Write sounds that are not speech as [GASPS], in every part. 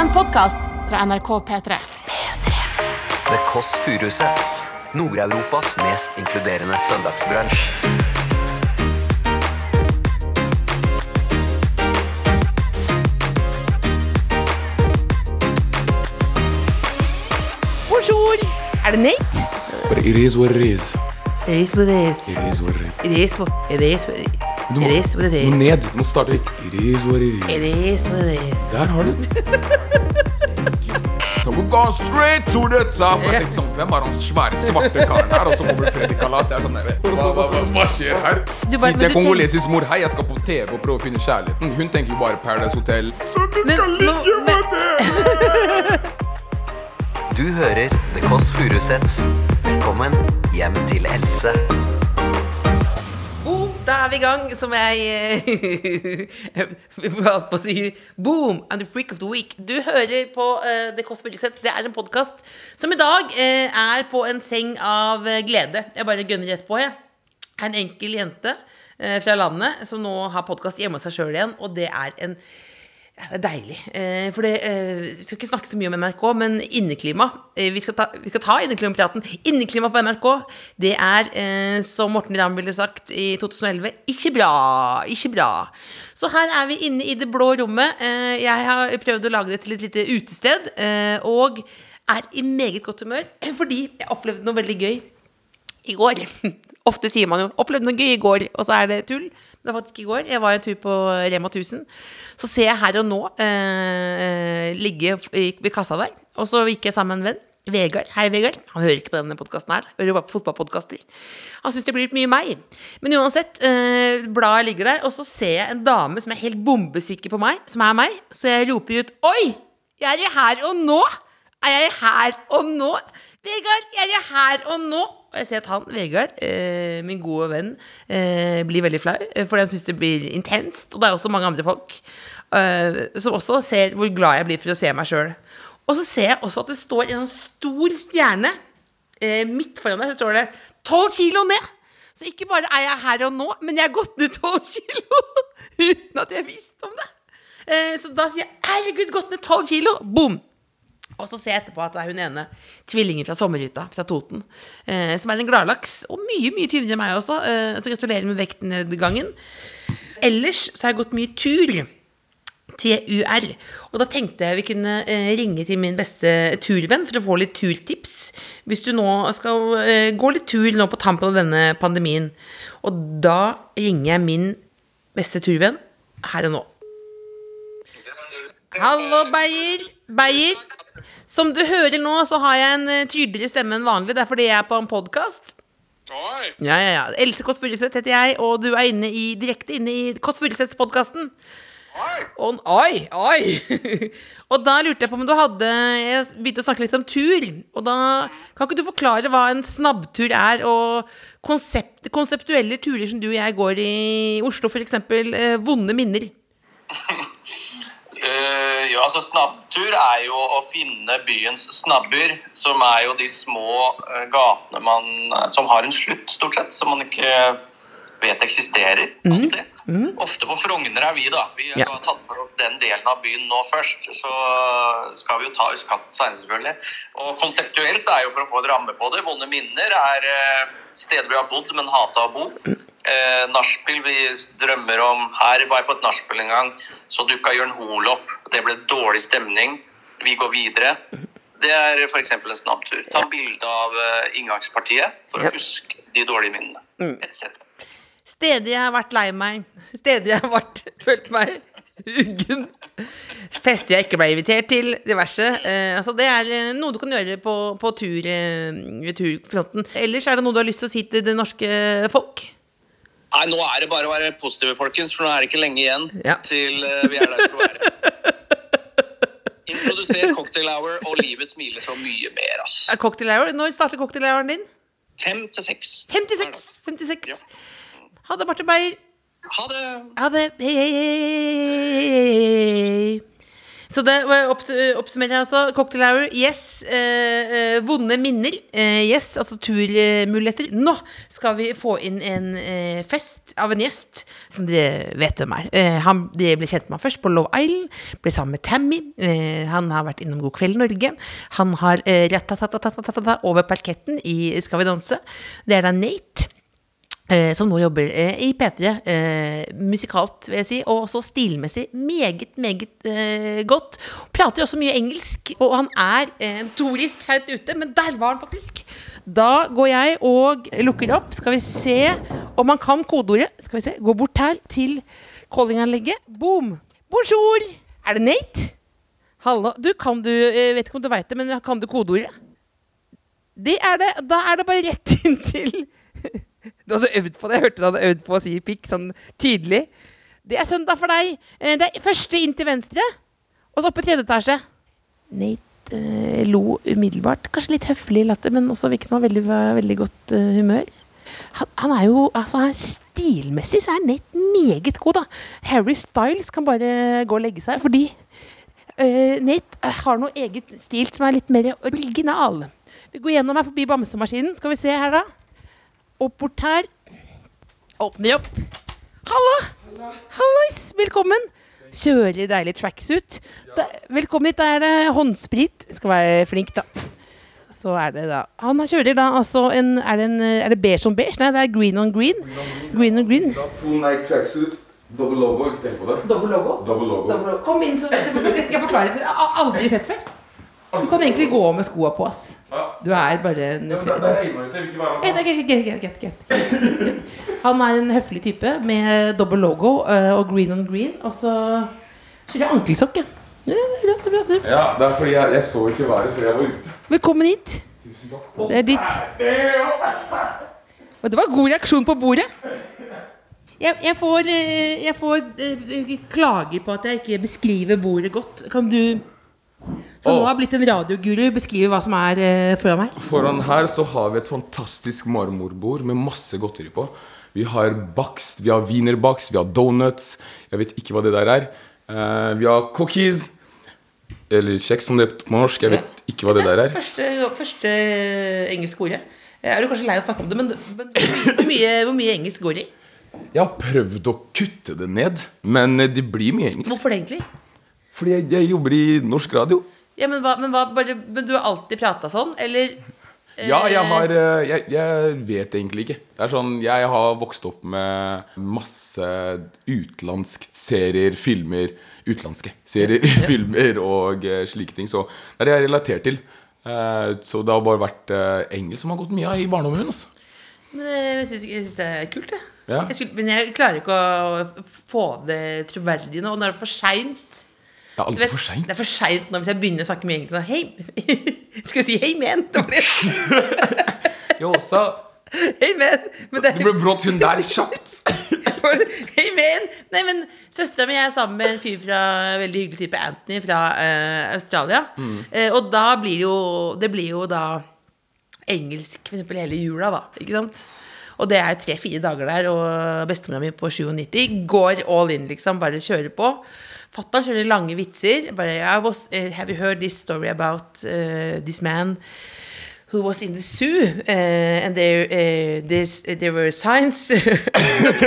En podkast fra NRK P3. The Kåss Furuseths. Nord-Europas mest inkluderende søndagsbransj. Bonjour! Er det Nate? But it is what it is. It is what it is. It is what it is. It is what it is. Du må, it is what it du må is. ned. Du må starte It is what it is. It is what it is. Der har du den. So we're going straight to the top. Jeg tenkte sånn, Hvem er han svære, svarte karen her? Og så kommer Freddy Kalas. Jeg er sånn hva, hva, hva, hva skjer her? Du bare- til kongolesisk mor Hei, jeg skal på TV og prøve å finne kjærligheten. Hun tenker jo bare Paradise Hotel. Så det skal ligge med det! [LAUGHS] Du hører The Kåss Furuseths. Velkommen hjem til Else. Da er vi i gang, som jeg eh, [LAUGHS] holdt på å si. Boom, I'm the freak of the week. Du hører på uh, The Kåss Furuseth. Det er en podkast som i dag uh, er på en seng av glede. Jeg bare gønner rett på, jeg. en enkel jente uh, fra landet som nå har podkast hjemme hos seg sjøl igjen, og det er en det er deilig. Eh, for det, eh, Vi skal ikke snakke så mye om NRK, men inneklima eh, vi, skal ta, ta inneklimapraten. Inneklima på NRK, det er, som Morten Ramm ville sagt i 2011, ikke bra. Ikke bra. Så her er vi inne i det blå rommet. Jeg har prøvd å lage det til et lite utested, og er i meget godt humør [CLEARS THROAT] fordi jeg opplevde noe veldig gøy i går. [LAUGHS] Ofte sier man jo 'opplevde noe gøy i går', og så er det tull. Men det var faktisk i går. Jeg var en tur på Rema 1000. Så ser jeg her og nå eh, ligge ved kassa der. Og så gikk jeg sammen med en venn. Vegard. Hei, Vegard. Han hører ikke på denne podkasten her. Hører bare på fotballpodkaster. Han syns det blir litt mye meg. Men uansett, eh, bladet ligger der, og så ser jeg en dame som er helt bombesikker på meg, som er meg. Så jeg roper ut 'oi! Jeg er i her og nå!' Er jeg her og nå? Vegard, jeg er her og nå! Og jeg ser at han, Vegard, eh, min gode venn, eh, blir veldig flau. eh, Fordi han syns det blir intenst. Og det er også mange andre folk eh, som også ser hvor glad jeg blir for å se meg sjøl. Og så ser jeg også at det står en sånn stor stjerne eh, midt foran deg. Så står det 'tolv kilo ned'. Så ikke bare er jeg her og nå, men jeg har gått ned tolv [LAUGHS] kilo uten at jeg visste om det. Eh, så da sier jeg 'herregud, gått ned tolv kilo'. Boom! Og så ser jeg etterpå at det er hun ene tvillingen fra sommerhytta fra Toten, eh, som er en gladlaks. Og mye mye tynnere enn meg også, eh, så gratulerer med vektnedgangen. Ellers så har jeg gått mye tur. TUR. Og da tenkte jeg vi kunne eh, ringe til min beste turvenn for å få litt turtips. Hvis du nå skal eh, gå litt tur nå på tampen av denne pandemien. Og da ringer jeg min beste turvenn her og nå. Hallo, Beyer. Beyer. Som du hører nå, så har jeg en eh, tydeligere stemme enn vanlig. Det er fordi jeg er på en podkast. Ja, ja, ja. Else Kåss Furuseth heter jeg, og du er inne i, direkte inne i Kåss Furuseths-podkasten. Oi! Oi, oi! [LAUGHS] og da lurte jeg på om du hadde Jeg begynte å snakke litt om tur. Og da kan ikke du forklare hva en snabbtur er, og konsept, konseptuelle turer som du og jeg går i Oslo, f.eks. Eh, vonde minner. [LAUGHS] Eh, jo, altså Snabbtur er jo å finne byens snabber, som er jo de små uh, gatene man, som har en slutt, stort sett, som man ikke vet eksisterer. alltid. Ofte på Frogner er vi, da. Vi Ja. har tatt for oss den delen av byen nå først. Så skal vi jo ta Østkatt senere, selvfølgelig. Og konseptuelt er jo for å få et ramme på det. Vonde minner er eh, steder vi har bodd, men hata å bo. Eh, nachspiel vi drømmer om Her var jeg på et nachspiel en gang. Så dukka Jørn Hoel opp. Det ble dårlig stemning. Vi går videre. Det er f.eks. en snabbtur. Ta bilde av eh, inngangspartiet for å huske de dårlige minnene. Et cetera. Steder jeg har vært lei meg. Steder jeg har vært, [LAUGHS] følt meg uggen. Fester jeg ikke ble invitert til. Diverse. Eh, altså det er eh, noe du kan gjøre på, på tur, eh, turfronten. Ellers er det noe du har lyst til å si til det norske folk? Nei, nå er det bare å være positive, folkens, for nå er det ikke lenge igjen Ja. til eh, vi er der for å være. [LAUGHS] Introduser cocktail hour, og livet smiler så mye mer, ass. Cocktail hour. Når starter cocktail houren din? Fem til seks. 56. 56. Ha det, Marte Beyer. Ha det! Ha det. Hei, hei, hei. Så det var oppsummerer jeg altså. Cocktail hour, yes. Eh, eh, vonde minner, eh, yes. Altså turmuligheter. Nå skal vi få inn en eh, fest av en gjest som dere vet hvem er. Eh, han, dere ble kjent med ham først på Love Island, ble sammen med Tammy. Eh, han har vært innom God kveld Norge. Han har eh, over parketten i Skal vi danse. Det er da Nate. Eh, som nå jobber eh, i P3, eh, musikalt, vil jeg si, og også stilmessig meget, meget godt. Prater også mye engelsk, og han er eh, notorisk seint ute, men der var han faktisk. Da går jeg og lukker opp. Skal vi se om han kan kodeordet. Skal vi se, Gå bort her til callinganlegget. Boom! Bonjour! Er det Nate? Hallo. Du, kan du Vet ikke om du veit det, men kan du kodeordet? Det er det. Da er det bare rett inn til Du hadde øvd på det. Jeg hørte du hadde øvd på å si pikk sånn tydelig. Det er søndag for deg. Eh, Det er første inn til venstre, og så opp i tredje etasje. Nate eh, lo umiddelbart. Kanskje litt høflig latter, men også virket han veldig, veldig godt uh, humør. Han, han er jo altså han Stilmessig så er Nate meget god, da. Harry Styles kan bare gå og legge seg, fordi uh, Nate har noe eget stil som er litt mer original. Vi går gjennom her forbi bamsemaskinen. Skal vi se her, da. Opp bort her. Åpner opp. Halla! Hallois! Velkommen. Kjører deilig tracksuit. Ja. Velkommen hit. Da er det håndsprit. Skal være flink, da. Så er det da Han kjører da altså en Er det, en, er det beige on beige? Nei, det er green on green. Green on green. Full Nike tracksuit, dobbel logo, ikke tenk på det. Dobbel logo. Double logo. Kom inn, så Dette skal jeg forklare. Har aldri sett før. Du kan egentlig gå med skoa på, ass. Du er bare en. Han er en høflig type med dobbel logo eh, og green on green. Og så kjører jeg ankelsokk. det er. Ja, det er fordi jeg, jeg så ikke været før jeg var ute. Velkommen hit. Det er ditt. Og det var god reaksjon på bordet. Jeg, jeg får, eh, jeg får eh, klager på at jeg ikke beskriver bordet godt. Kan du som nå Åh. har blitt en radioguru, Beskriver hva som er eh, foran her. Foran her så har vi et fantastisk marmorbord med masse godteri på. Vi har bakst, vi har wienerbakst, vi har donuts. Jeg vet ikke hva det der er. Uh, vi har cookies. Eller kjeks, som det heter på norsk. Jeg vet ikke hva det der er. Første, første engelske ordet. Jeg er jo kanskje lei av å snakke om det, men, men hvor, mye, hvor mye engelsk går det i? Jeg har prøvd å kutte det ned, men eh, det blir mye engelsk. Hvorfor det egentlig? Fordi jeg, jeg jobber i norsk radio. Ja, men, hva, men, hva, bare, men du har alltid prata sånn, eller? Ja, jeg har eh, jeg, jeg vet egentlig ikke. Det er sånn, Jeg har vokst opp med masse utenlandsk serier, filmer Utenlandske serier, [LAUGHS] filmer og eh, slike ting. Så det er det jeg relatert til. Eh, så det har bare vært eh, engelsk som har gått mye av i barndommen min. Altså. Men eh, jeg syns, det er kult, jeg. Ja. jeg skulle, men jeg klarer ikke å få det troverdig nå. Når det er for seint. Det er alltid vet, for seint. Det er for seint nå hvis jeg begynner å snakke med engelsk Hei! [LAUGHS] Skal jeg si hei, men? Det var [LAUGHS] det. Jo, så Hei, men, Men det Du ble brått hun der kjapt. [LAUGHS] Hei, men. Nei, men søstera mi er sammen med en fyr fra veldig hyggelig type Anthony fra uh, Australia. Mm. Uh, og da blir jo Det blir jo da engelsk for eksempel hele jula, da. Ikke sant? Og det er tre-fire dager der, og bestemora mi på 97 går all in, liksom. Bare kjører på. Fatter'n kjører lange vitser. Bare I was, uh, Have you heard this story about uh, this man? who was in the zoo, uh, and there, uh, there's, there were signs [LAUGHS]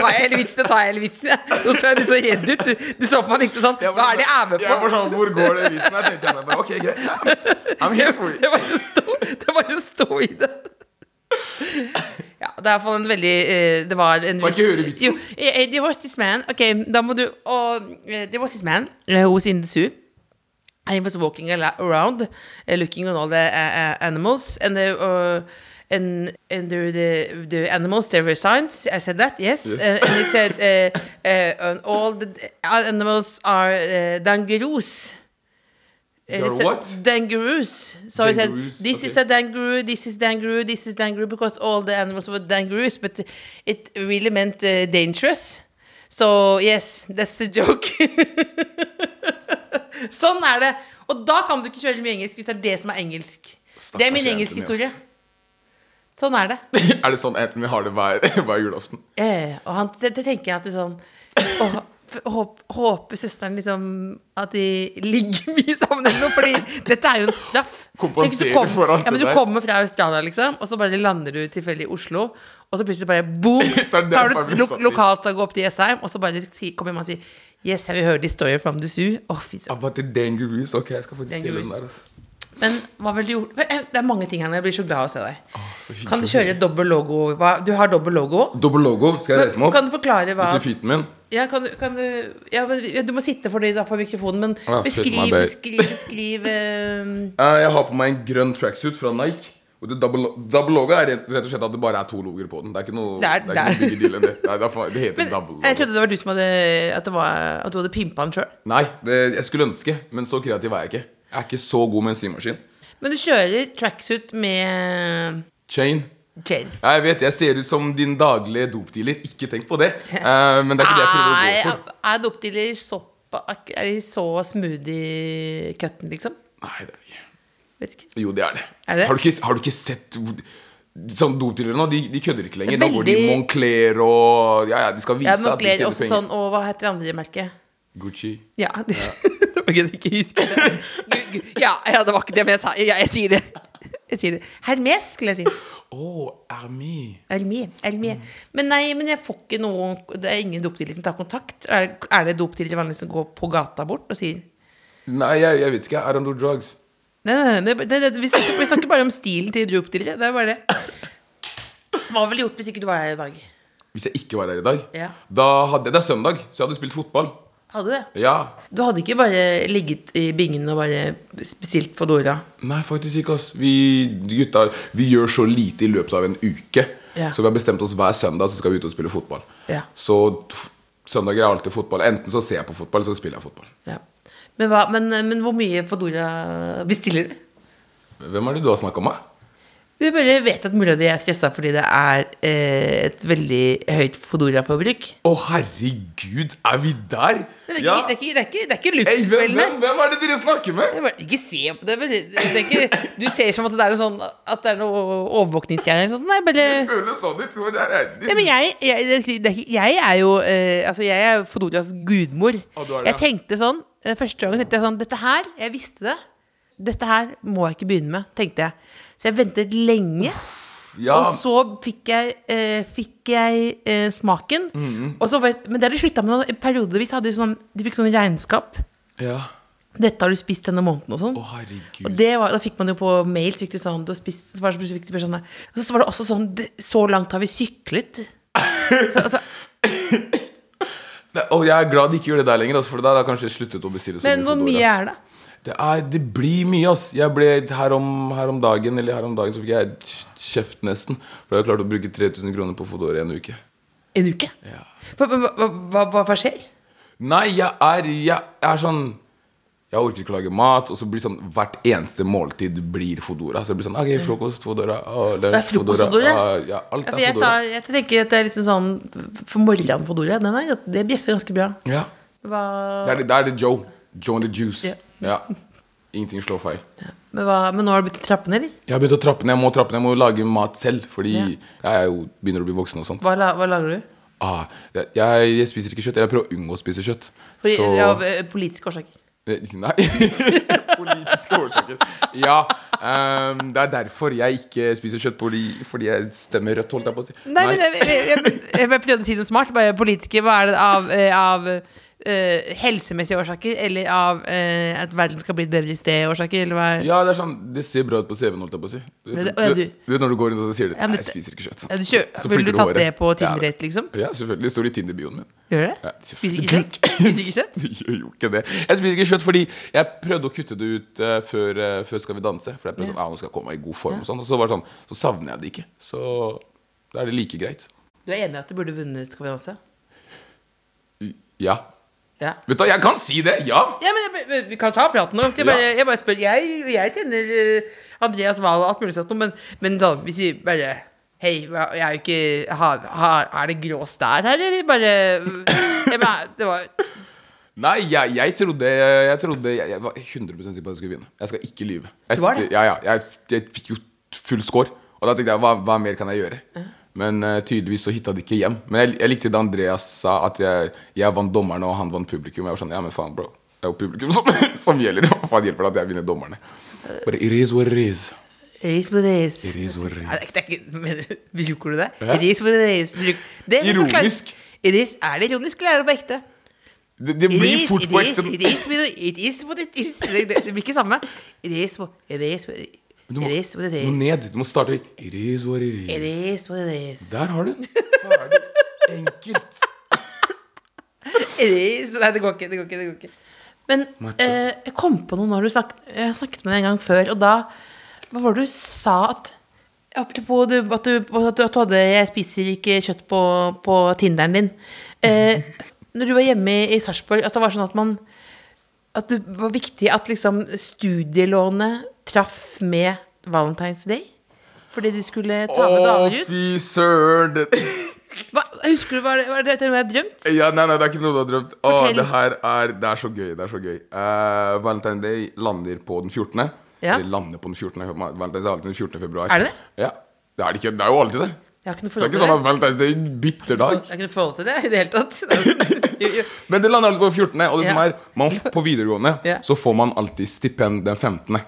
jeg hele vitsen, jeg hele vitsen. Nå så jeg du så redd ut. Du, du så på meg ikke tenkte sånn Hva er det jeg er med på? Jeg var sånn, Hvor går det vitsen? Jeg tenkte jeg bare, ok, greit. I'm here for you. Det var var å stå i det. Ja, det er i hvert fall en veldig eh, Det var en jeg ikke høre vitsen? Jo, eh, eh, there was this man Ok, da må du og, There was this man who was in the zoo. He was walking around, looking on all the animals, and the uh, and and the, the the animals there were signs. I said that yes, Yes. Uh, and it said uh, uh, all the animals are uh, dangaroos. Uh, They are it said what? Dangaroos. So he said, "This is a dangaroo. This is dangaroo. This is dangaroo," because all the animals were dangaroos, but it really meant uh, dangerous. So yes, that's the joke. [LAUGHS] sånn er det. Og da kan du ikke kjøre mye engelsk hvis det er det som er engelsk. det er min Stakkars engelske historie. Sånn er det. [LAUGHS] Er det sånn Anthony har det hver, [LAUGHS] hver julaften? Eh, og han, det, det tenker jeg at det er sånn åh, håp, håper søsteren liksom at de ligger [LAUGHS] mye sammen eller noe, fordi dette er jo en straff. Kompensere kom- for alt ja, men det Du der. kommer fra Australia, liksom, og så bare lander du tilfeldig i Oslo, og så plutselig bare boom! [LAUGHS] Det Tar du lo satt lokalt og går opp til Jessheim, og så bare kommer man og sier Yes, have you heard the story from the zoo? Å, fy søren. About the dangerous. Ok, jeg skal faktisk stille den der. Altså. Men hva vil du gjort? Eh, Det er mange ting her når Jeg blir så glad av å se deg. så Kan du kjøre dobbel logo? Hva? Du har dobbel logo? Dobbel logo. Skal jeg reise meg opp? Kan du forklare hva? Ja, kan du, kan du, ja, men, du må sitte for det for mikrofonen, men Ah, beskriv, my bad. beskriv, beskriv eh, [LAUGHS] Eh, jeg har på meg en grønn tracksuit fra Nike. Og det double, double logo er rett, rett og slett at det bare er to logoer på den. Det er ikke noe, Det er- det er ikke noe det deal enn det. Det, er det heter Men double jeg trodde det var du som hadde At, det var, at du hadde pimpa den sjøl. Nei, det, jeg skulle ønske, men så kreativ er jeg ikke. Jeg er ikke så god med en symaskin. Men du kjører tracksuit med Chain. chain. Jeg vet, jeg ser ut som din daglige dopdealer. Ikke tenk på det. Eh, men det er ikke det jeg prøver å gå for. Er dopdealer så, Er de så smoothie cutten, liksom? Nei, det er ikke Vet ikke. Jo, det er det. Er det? Har, du ikke, har du ikke sett Sånn dopdealere nå, de, de kødder ikke lenger. Da går de i Moncler og Ja, ja, de skal vise Ja, at de tjener også penger. sånn Og hva heter det andre merket? Gucci. Ja. [LAUGHS] at jeg ikke husker det. [LAUGHS] Ja, ja, det var ikke det, men jeg sa ja, jeg sier det. Jeg sier det. Hermes, skulle jeg si. Å, Ermi. Ermi. Hermé. Men nei, men jeg får ikke noe Det er ingen dopdealer som tar kontakt. Er det, er det dopdealer vanligvis som går på gata bort og sier Nei, jeg, jeg vet ikke. I don't do drugs. Nei, nei, nei nei det, det, vi, snakker, vi snakker bare om stilen til dopdealere. Det er bare det. Hva ville du gjort hvis ikke du var her i dag? Hvis jeg ikke var her i dag, Ja. da hadde Det er søndag, så jeg hadde spilt fotball. Hadde det? Ja. Du hadde ikke bare ligget i bingen og bare bestilt Fodora? Nei, faktisk ikke, ass. Vi gutta vi gjør så lite i løpet av en uke. Ja. Så vi har bestemt oss hver søndag så skal vi ut og spille fotball. Ja. Så søndager er alltid fotball. Enten så ser jeg på fotball, eller så spiller jeg fotball. Ja. Men, hva, men, men hvor mye Fodora bestiller du? Hvem er det du har snakka med? Du bare vet at mora di er stressa fordi det er eh, et veldig høyt Fodora-forbruk. Å, herregud, er vi der? Det, er Ja. ikke- det, er ikke- det er ikke, det er ikke luksusfellene. hvem, hvem er det dere snakker med? Bare, Ikke se på det. Det ikke, du ser som at det er noe sånn At det er noe overvåkningsgreier. sånn. Nei, bare Det føles sånn ut. ja, men jeg, jeg, jeg er jo eh, Altså, jeg er Fodoras gudmor. Det, Jeg tenkte sånn eh, Første gangen tenkte jeg sånn Dette her, jeg visste det. Dette her må jeg ikke begynne med, tenkte jeg. Så jeg ventet lenge. ja, Og så fikk jeg, eh, fikk jeg eh, smaken. Mhm. Og så, men det har de slutta med. Periodevis hadde de sånn De fikk sånn regnskap. ja. Dette har du spist denne måneden og sånn. Å, herregud. Og det var, da fikk man jo på mail fikk du sånn, du spist, så var det så fikk du sånn. Og så var det også sånn det, Så langt har vi syklet. Så, altså, [COUGHS] Det- Og jeg er glad de ikke gjør det der lenger, altså, for da har kanskje sluttet å bestille så men mye hvor mye er det? Det, er, det blir mye, ass. Jeg ble her om, her om dagen Eller her om dagen så fikk jeg kjeft nesten. For jeg har klart å bruke 3000 kroner på Fodora i en uke. En uke? Ja. Hva, hva, hva, hva, skjer? Nei, jeg er, jeg er sånn Jeg orker ikke å lage mat. Og så blir sånn hvert eneste måltid blir Fodora. Så det blir sånn OK, frokost, Fodora, å, Det er frokost Fodora. ah, Ja, alt er Fodora jeg, tar, jeg tenker at det er litt sånn For morgenen Fodora, den er, det bjeffer ganske bra. Ja. Hva, Det er det, det er det Joe. Joe and the Juice. Ja. Ja. Ingenting slår feil. men, hva, men nå har du begynt å trappe ned, eller? Jeg har begynt å trappe ned. Jeg må trappe ned, jeg må lage mat selv. Fordi Ja. jeg er jo begynner å bli voksen og sånt. Hva, la, hva lager du? Ah, jeg, jeg, spiser ikke kjøtt. Jeg prøver å unngå å spise kjøtt. Fordi, Så Av eh, politiske årsaker. Eh, Nei. [LAUGHS] Politiske årsaker. Ja. Um, det er derfor jeg ikke spiser kjøtt, fordi, fordi jeg stemmer rødt, holdt jeg på å si. Nei, men jeg, jeg, jeg, jeg prøvde å si noe smart. Bare politiske. Hva er det av, eh, av eh, helsemessige årsaker? Eller av eh, at verden skal bli et bedre sted årsaker? Eller hva er Ja, det er sånn Det ser bra ut på CV-en, holdt jeg på å si. Du, Men det- å, ja, du, du- du vet når du går inn og så sier du Ja, men Nei, jeg det- spiser ikke kjøtt. ja, du kjø, Så Ville flikker du tatt håret. det på Ja. Tinder-date, liksom? Ja, selvfølgelig. Det står i Tinder-bioen min. Gjør det? Ja, Spiser ikke kjøtt? [LAUGHS] Spiser ikke kjøtt? Jeg gjør jo ikke det. Jeg spiser ikke kjøtt fordi jeg prøvde å kutte det ut eh, før, eh, før Skal vi danse. For jeg prøvde sånn, ah, nå skal jeg komme meg i god form og sånn Og så var det sånn, så savner jeg det ikke. Så da er det like greit. Du er enig i at du burde vunnet Skal vi danse? Ja. Ja. Vet du jeg kan si det! Ja! Ja, men jeg, Vi kan ta praten nå. Jeg bare, jeg bare spør. Jeg, jeg kjenner eh, Andreas Wahl og alt mulig sånt, men, men sånn, hvis vi bare Hei, jeg er jo ikke har, har, Er det grå stær her, eller bare jeg, mener, Det var Nei, jeg, jeg trodde Jeg trodde jeg, jeg var 100 sikker på at jeg skulle vinne. Jeg skal ikke lyve. Du var det? Ja, ja, jeg, jeg fikk jo full score. Og da tenkte jeg hva, hva mer kan jeg gjøre? Men uh, tydeligvis så hitta de ikke hjem. Men jeg, jeg likte det Andreas sa, at jeg, jeg vant dommerne og han vant publikum. Jeg var sånn, ja men faen bro Det er jo publikum som, [LAUGHS] som gjelder. Hva faen hjelper det at jeg vinner dommerne? But it is what it is. It is what it is. It is what it is. det er ikke, [LAUGHS] mener, bruker du det? Hæ? It is what it is. Bruk, det Ironisk. It is, er det ironisk, eller er det på ekte? Det, det blir is, fort på ekte. It is, it- it is what it is. Det, det, det blir ikke samme. It is what it is. what it- Du må, It is what it må is. ned. Du må starte It is what it It is. is what it is. Der har du den. [LAUGHS] Ferdig. Enkelt. It is Nei, det går ikke. Det går ikke, det går ikke. Men eh, jeg kom på noe når du snak, Jeg snakket med deg en gang før, og da Hva var det du sa at Apropos du, at, du, at, du, at du hadde 'Jeg spiser ikke kjøtt' på, på Tinderen din. Eh, når du var hjemme i, i Sarpsborg, at det var sånn at man At det var viktig at liksom studielånet traff med Valentine's Day? Fordi du skulle ta med Å, damer ut? fy søren. Hva, husker du, var det, var det noe jeg har drømt? Ja, nei, nei, det er ikke noe du har drømt. Å, det her er Det er så gøy. Det er så gøy. Uh, Valentine Day lander på den 14. Ja. Eller lander på den 14. Valentine's er alltid den 14. februar. Er det det? Ja. Det er, det ikke, det er jo alltid det. Det er ikke sånn at Valentine's Day bytter dag. Jeg har ikke noe forhold til det i det hele tatt. [LAUGHS] [LAUGHS] Men det lander alltid på 14. Og det som er man, På videregående så får man alltid stipend den 15.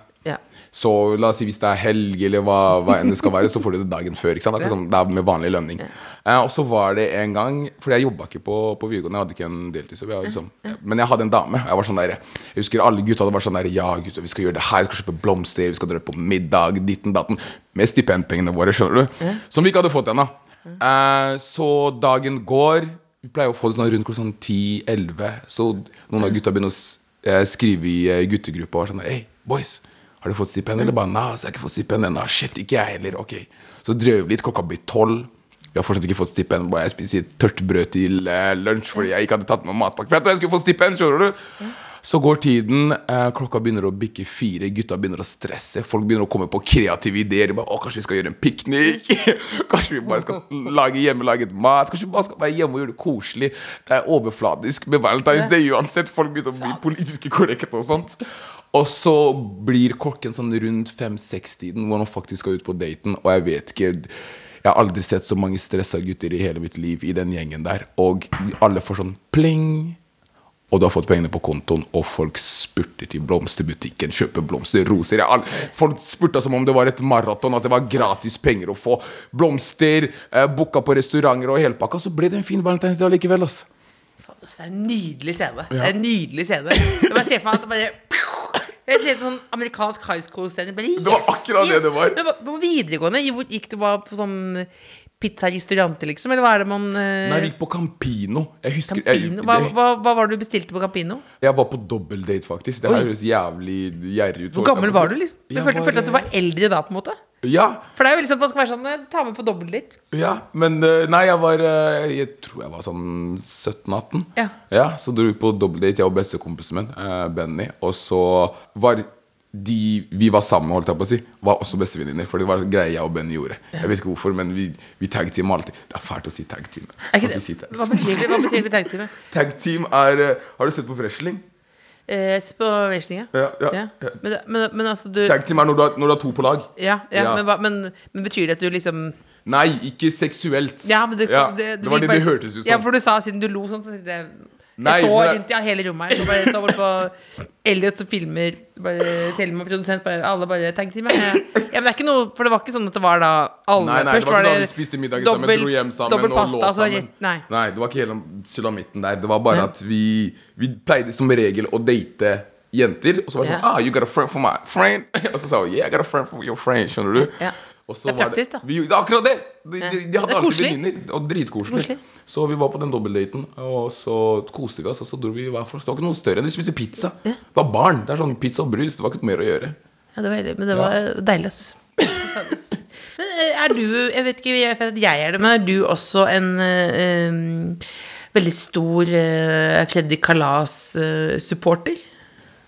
Så la oss si hvis det er helg, eller hva, hva enn det skal være, så får du det dagen før. ikke sant? Akkurat som det er med vanlig lønning. Eh, og så var det en gang For jeg jobba ikke på, på videregående, jeg hadde ikke en deltidsjobb. Liksom, men jeg hadde en dame. Jeg var sånn der, jeg husker alle gutta hadde vært sånn der Ja, gutta, vi skal gjøre det her, vi skal kjøpe blomster, vi skal dra på middag, ditten datten. Med stipendpengene våre, skjønner du. Som vi ikke hadde fått ennå. Eh, så dagen går. Vi pleier å få det sånn rundt sånn 10-11. Så noen av gutta begynner å eh, skrive i eh, guttegruppa og sånn Hei, boys. Har du fått stipend? Eller bare Nei, så jeg har ikke fått stipend ennå. Shit, ikke jeg heller. Ok. Så drøv vi litt. Klokka blir tolv. Vi har fortsatt ikke fått stipend. Jeg spiser tørt brød til eh, lunsj fordi jeg ikke hadde tatt med matpakke. For jeg tror jeg skulle få stipend, skjønner du. Så går tiden, eh, klokka begynner å bikke fire, gutta begynner å stresse. Folk begynner å komme på kreative ideer. Bare, å, kanskje vi skal gjøre en piknik? [LAUGHS] kanskje vi bare skal lage hjemmelaget mat? Kanskje vi bare skal være hjemme og gjøre det koselig? Det er overfladisk med Valentine's Day uansett. Folk begynner å bli politiske korrekte og sånt. Og så blir klokken sånn rundt fem-seks-tiden hvor man faktisk skal ut på daten, og jeg vet ikke Jeg har aldri sett så mange stressa gutter i hele mitt liv i den gjengen der. Og alle får sånn pling. Og du har fått pengene på kontoen, og folk spurter til blomsterbutikken, kjøper blomster, roser. Folk spurta som om det var et maraton, at det var gratis penger å få. Blomster, eh, booka på restauranter og helpakka. Så ble det en fin valentinsdag likevel, ass. Faen, Det er en nydelig scene. Det er en nydelig scene. Jeg bare ser for meg at det bare Jeg ser på sånn amerikansk high school-scene. Yes, Det var akkurat det det var. Men på videregående, gikk du bare på sånn pizzarestauranter, liksom? Eller hva er det man uh... Nei, vi gikk på Campino. Jeg husker Campino? Jeg, Hva, hva, hva var det du bestilte på Campino? Jeg var på dobbeldate, faktisk. Det her høres jævlig gjerrig ut. Hvor gammel var du? liksom? Du Jeg følte, var, følte at du var eldre da? på en måte? Ja, For det er jo liksom at man skal være sånn eh, Ta med på dobbelt litt. ja, men eh, Nei, jeg var eh, Jeg tror jeg var sånn 17-18. Ja. ja. Så dro vi på dobbeldate, jeg og bestekompisen min, eh, Benny. Og så var de vi var sammen med, holdt jeg på å si, var også bestevenninner. For det var en greie jeg og Benny gjorde. Jeg vet ikke hvorfor, men vi, vi tag-team alltid. Det er fælt å si tag-team. Det, si tag- hva betyr det? Hva betyr det tag-teamet? Tag-team [LAUGHS] er eh, Har du sett på Fresling? Eh, Sett på Wrestling, Ja, ja, ja. Men, men, men altså, du Tag-team er når du, har, når du har to på lag. Ja, ja, Ja. Men, men, men betyr det at du liksom Nei, ikke seksuelt. Ja, men det, Ja, det, det var det det hørtes ut som. Ja, for du sa siden du lo sånn, så jeg Nei, Jeg så men rundt i hele rommet her. Så bare så på Elliot som filmer. Bare Selma produsent. Bare, alle bare tag-team. Ja. ja, men det er ikke noe For det var ikke sånn at det var da alle Nei, nei, Først det var sånn at vi spiste middag sammen, dobbel- dro hjem sammen dobbel og lå sammen. Altså, Nei. Nei, det var ikke hele sulamitten der. Det var bare Ja. at vi, vi pleide som regel å date jenter. Og så var det sånn yeah. Ah, you got a friend for my friend? [LAUGHS] Og så sa hun Yeah, I got a friend for your friend. Skjønner du? Ja. Det er var praktisk, da. Vi, det er akkurat det! De, Ja. de, de Det hadde alltid venninner. Og dritkoselig. Så vi var på den dobbeltdaten, og så koste vi oss. Og så dro vi hver for oss. Det var ikke noe større enn vi spiste pizza. Det var barn. Det er sånn pizza og brus. Det var ikke noe mer å gjøre. Ja, det var, veldig- men det var deilig, ass. Men eh, er du Jeg vet ikke jeg vet jeg er det, men er du også en eh, veldig stor uh, Freddy Kalas-supporter?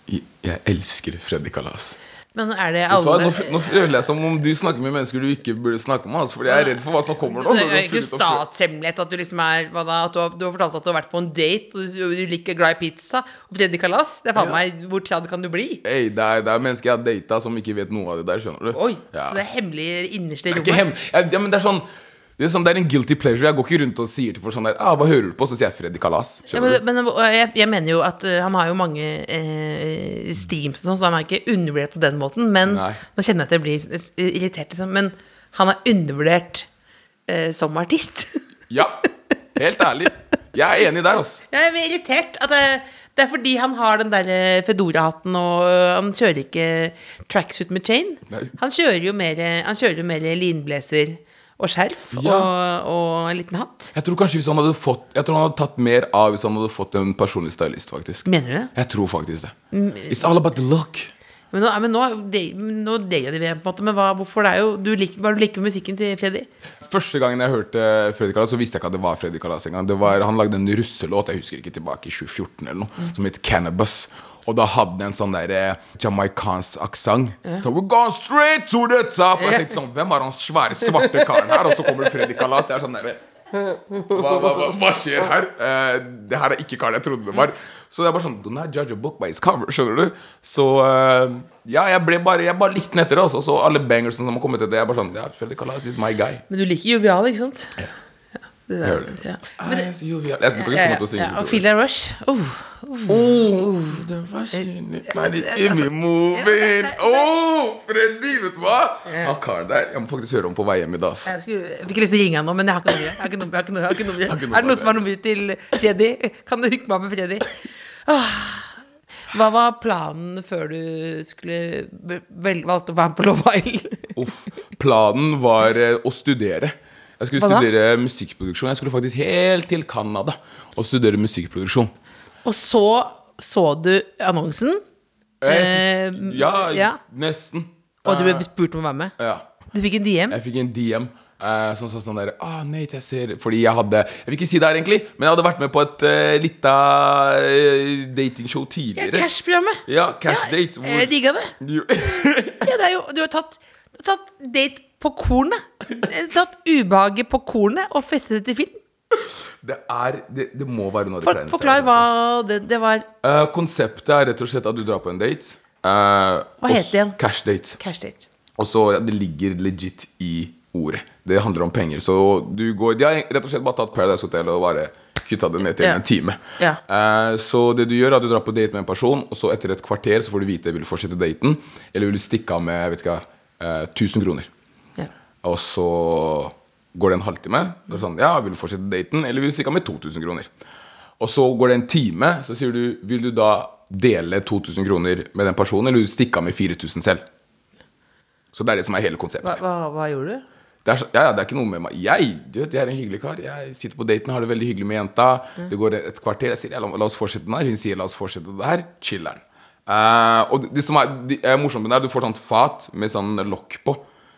Jeg, jeg elsker Freddy Kalas. Men er det hva? alle Nå, nå føler jeg som om du snakker med mennesker du ikke burde snakke med. Altså, fordi jeg er redd for hva som kommer nå. Det er ikke statshemmelighet at du liksom er da, at du, har, du har fortalt at du har vært på en date, og du, du liker glad i pizza og Freddy Kalas. Det er faen meg Hvor tradd kan du bli? Hey, det, er, det er mennesker jeg har data som ikke vet noe av det der. skjønner du Oi, ja. Så det er hemmelig innerste Det er ikke hem ja, ja, men det er sånn Det er, sånn, det er en guilty pleasure. Jeg går ikke rundt og sier til folk sånn der ah, 'Hva hører du på?' Så sier jeg Freddy Kalas. Ja, men, men jeg, jeg mener jo at uh, han har jo mange eh, streams og sånn, så han er ikke undervurdert på den måten. Men Nei. nå kjenner jeg at jeg blir irritert, liksom. Men han er undervurdert eh, som artist. [LAUGHS] Ja, helt ærlig. Jeg er enig der, altså. jeg blir irritert. At det, det er fordi han har den der eh, Fedora-hatten, og øh, han kjører ikke tracksuit med chain. Han kjører jo mer, han kjører jo mer linblazer og skjerf Ja. og, og en liten hatt. Jeg tror kanskje hvis han hadde fått Jeg tror han hadde tatt mer av hvis han hadde fått en personlig stylist, faktisk. Mener du det? Jeg tror faktisk det. It's all about the look. Men nå, men nå, de- nå deler de det, på en måte. Men hva, hvorfor det er jo du liker, er du liker med musikken til Freddy? Første gangen jeg hørte Freddy Kalas, så visste jeg ikke at det var Freddy Kalas engang. Han lagde en russelåt, jeg husker ikke tilbake i 2014 eller noe, som het Cannabis. Og da hadde den en sånn der eh, jamaicansk aksent. Så We're going straight to the top! Og jeg tenkte sånn, hvem er han svære, svarte karen her? Og så kommer Freddy Kalas. Jeg er sånn der, hva, hva, hva, hva skjer her? Uh, det her er ikke karen jeg trodde det var. Så det er bare sånn Do not judge a book by its cover. Skjønner du? Så uh, ja, jeg ble bare Jeg bare likte den etter det. Og så alle bangersene som har kommet etter, jeg er bare sånn Ja, Freddy Kalas is my guy. Men du liker jovial, ikke sant? Ja. Det der, hører det. ja. Men jeg, jeg, jeg, jeg, du kan ikke til å synge. og. Feel the Rush. Oh. moving Oh, Freddy, vet du hva? Han karen der Jeg må faktisk høre om på vei hjem i dag. Jeg, skulle, jeg fikk lyst til å ringe han nå, men jeg har ikke nummeret. Jeg har jeg har jeg har. Har Er det noen som har noe mye til Freddy? Kan du hooke meg med Freddy? Åh. Hva var planen før du skulle vel, valgte å være med på Love Island? Uff. Planen var eh, å studere. Jeg skulle Hva da? studere musikkproduksjon. Jeg skulle faktisk helt til Canada og studere musikkproduksjon. Og så så du annonsen, Eh, Eh, ja, ja. nesten. og du ble Eh, spurt om å være med. ja. Du fikk en DM. Jeg fikk en DM eh, som sa sånn der ah, Nate, jeg ser Fordi jeg hadde Jeg vil ikke si det her, egentlig, men jeg hadde vært med på et uh, lita uh, datingshow Ja, tidligere. Cash-programmet. Ja, Cash Date. hvor- Jeg digga det. [LAUGHS] Ja, det jo, du har tatt, du har tatt date på kornet. Tatt ubehaget på kornet og festet det til film. det er det, det må være noe av det For, forklar hva det, det var. Uh, konseptet er rett og slett at du drar på en date. Uh, Hva heter det igjen? Cash date. Cash date. Og så ja, Det ligger legit i ordet. Det handler om penger. Så du går De har rett og slett bare tatt Paradise Hotel og bare kutta det ned til yeah. en time. Ja. Uh, så det du gjør, er at du drar på date med en person, og så etter et kvarter så får du vite vil du fortsette daten, eller vil du stikke av med vet ikke, hva, eh, 1000 kroner. Og så går det en halvtime. Det er sånn, ja, vil du fortsette daten, eller vil du stikke av med 2000 kroner? Og så går det en time, så sier du vil du da dele 2000 kroner med den personen, eller vil du stikke av med 4000 selv? Så det er det som er hele konseptet. Hva, hva, hva gjorde du? Det er, så- ja, ja, det er ikke noe med meg. Jeg du vet, jeg er en hyggelig kar. Jeg sitter på daten, har det veldig hyggelig med jenta. Det går et kvarter. Jeg sier ja, la, la oss fortsette den her. Hun sier la oss fortsette det her. Chiller'n. Uh, og det, det som er, det er morsomt med det, er du får sånn fat med sånn lokk på.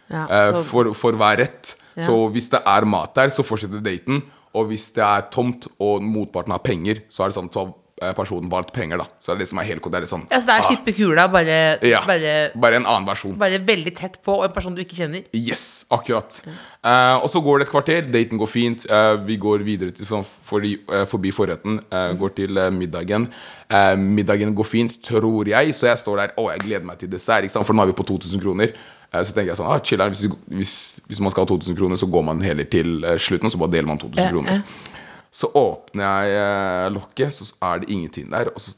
Eh, for, for hver rett. Så hvis det er mat der, så fortsetter daten. Og hvis det er tomt, og motparten har penger, så er det sånn så eh, personen valgt penger, da. Så det er det som er helt det er sånn, Ja, så det er ah, slippe kula, bare, ja, bare, bare en annen versjon. bare veldig tett på og en person du ikke kjenner. Yes, akkurat. Eh, og så går det et kvarter, daten går fint. uh, vi går videre til, for, forbi, uh, forbi forretten, mm. går til middagen. Middagen går fint, tror jeg, så jeg står der og jeg gleder meg til dessert. For nå er vi på 2000 kroner. Eh, så tenker jeg sånn ah, chiller'n, hvis, hvis, hvis man skal ha 2000 kroner, så går man heller til eh, slutten, og så bare deler man 2000 kroner. Så åpner jeg eh, lokket, så er det ingenting der. Og så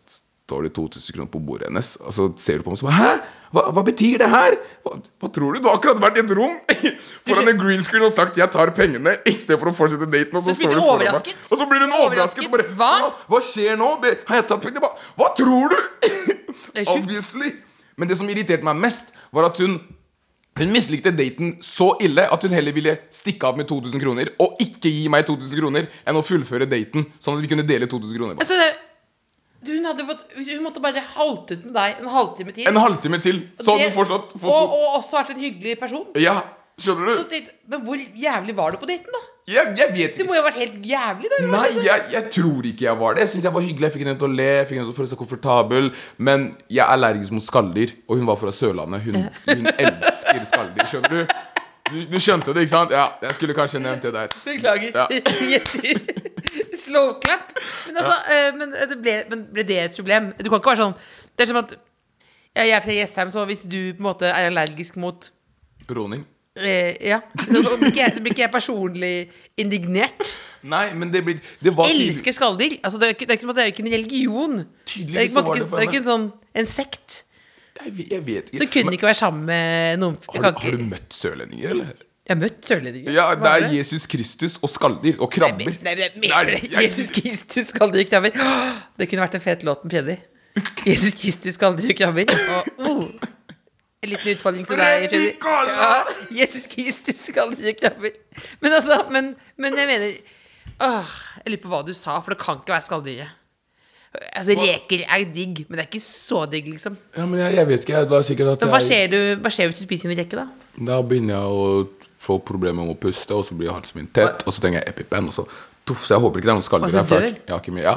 står det 2000 kroner på bordet hennes. Og så ser du på meg og så Hæ? Hva, hva betyr det her? Hva, hva tror du? Du har akkurat vært i et rom [LAUGHS] foran en green screen og sagt 'jeg tar pengene', [LAUGHS] i stedet for å fortsette daten. Og så, Så meg. Og så blir hun overrasket. og bare, Hva? hva? Skjer nå? Har jeg tatt pengene? Hva, hva tror du? [LAUGHS] Obviously. Men det som irriterte meg mest, var at hun hun mislikte daten så ille at hun heller ville stikke av med 2000 kroner og ikke gi meg 2000 kroner enn å fullføre daten, sånn at vi kunne dele 2000 kroner. Altså, hun, hadde fått, hun måtte bare halte ut med deg en halvtime til. En halvtime til, så hadde hun fortsatt fått og, og også vært en hyggelig person. Ja, skjønner du? Så, men hvor jævlig var du på daten, da? Jeg, jeg vet Du må jo ha vært helt jævlig, da. Nei, jeg, jeg tror ikke jeg var det. Jeg synes jeg var hyggelig. Jeg fikk henne til å le, jeg fikk henne til å føle seg komfortabel. Men jeg er allergisk mot skalldyr, og hun var fra Sørlandet. Hun, hun [LAUGHS] elsker skalldyr, skjønner du? du? Du skjønte det, ikke sant? Ja, jeg skulle kanskje nevnt det der. Beklager. Ja. [LAUGHS] Slow clap. Men, altså, eh, men, det ble, men ble det et problem? Du kan ikke være sånn Det er som at ja, Jeg er fra Jessheim, så hvis du på en måte er allergisk mot Råning. Eh, ja. Nå blir ikke jeg, så blir ikke jeg personlig indignert. Nei, men det blir Det var Elsker skalldyr. Altså, det, er ikke, det er ikke som at det er ikke en religion. Det er, ikke, så var det det for er ikke en sånn en sekt. Jeg, vet- jeg vet ikke. Så kunne Men ikke være sammen med noen jeg, har, kan du, har ikke, du møtt sørlendinger, eller? jeg har møtt sørlendinger. Ja, det er Jesus Kristus og skalldyr og Nei, krabber. nei, men jeg Nei, mener det. jeg- Jesus Kristus skalldyr krabber. Åh, [GASPS] Det kunne vært en fet låt med Freddy. [GASPS] Jesus Kristus skalldyr krabber. Og, oh, en liten utfordring til deg, Fredrik. Ja, Jesus Kristus skalldyr og krabber. Men altså, men, men jeg mener åh, Jeg lurer på hva du sa, for det kan ikke være skalldyret. Altså, Reker er digg, men det er ikke så digg, liksom. Ja, men jeg, jeg vet ikke. Jeg var sikkert at Men hva jeg, skjer, du, hva skjer hvis du spiser en reke, da? Da begynner jeg å få problemer med å puste, og så blir halsen min tett, og så tenker jeg EpiPen, og så tuff, Så jeg håper ikke det er noen skalldyr dør? Jeg jeg har ikke mye Ja.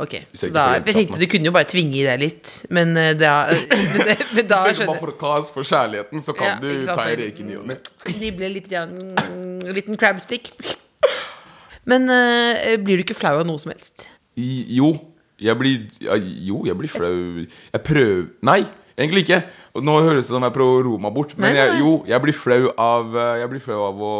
Ok, så da, jeg tenkte. Du kunne jo bare tvinge i deg litt, men eh, da, men, [LAUGHS] det, [LAUGHS] men da skjønner Bare for kaos for kjærligheten, så kan Ja, du ta en røyk i ny og ne. Nible litt, mm, en liten crabstick. Men eh, blir du ikke flau av noe som helst? I- Jo, jeg blir ja, Jo, jeg blir flau. Jeg prøver Nei, egentlig ikke. Nå høres det som jeg prøver å roe meg bort, men jeg, jo, jeg blir flau av eh, Jeg blir flau av å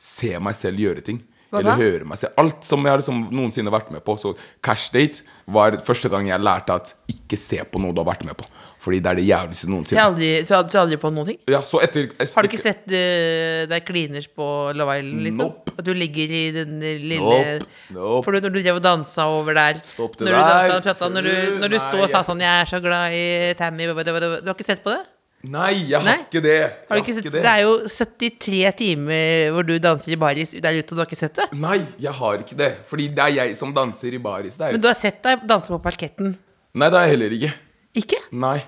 se meg selv gjøre ting. Hva Eller da? høre meg selv. Alt som jeg har liksom noensinne vært med på. Så Cash Date var første gang jeg lærte at ikke se på noe du har vært med på. Fordi det er det jævligste Så noensinne. aldri, så jeg aldri på noen ting? Ja, så etter, Har du ikke sett uh, deg kliners på Love Island? Liksom? Nope. At du ligger i den lille Nope. Nope. For du, når du drev og dansa over der Stopp det når du, dansa, der. pratet, når du, når du sto og sa sånn 'Jeg er så glad i Tammy' Du har ikke sett på det? Nei, jeg har Nei? ikke det. Har du ikke sett? Det. er jo 73 timer hvor du danser i baris der ute, og du har ikke sett det? Nei, jeg har ikke det. Fordi det er jeg som danser i baris der. Men du har sett deg danse på parketten? Nei, det har jeg heller ikke. Ikke? Nei.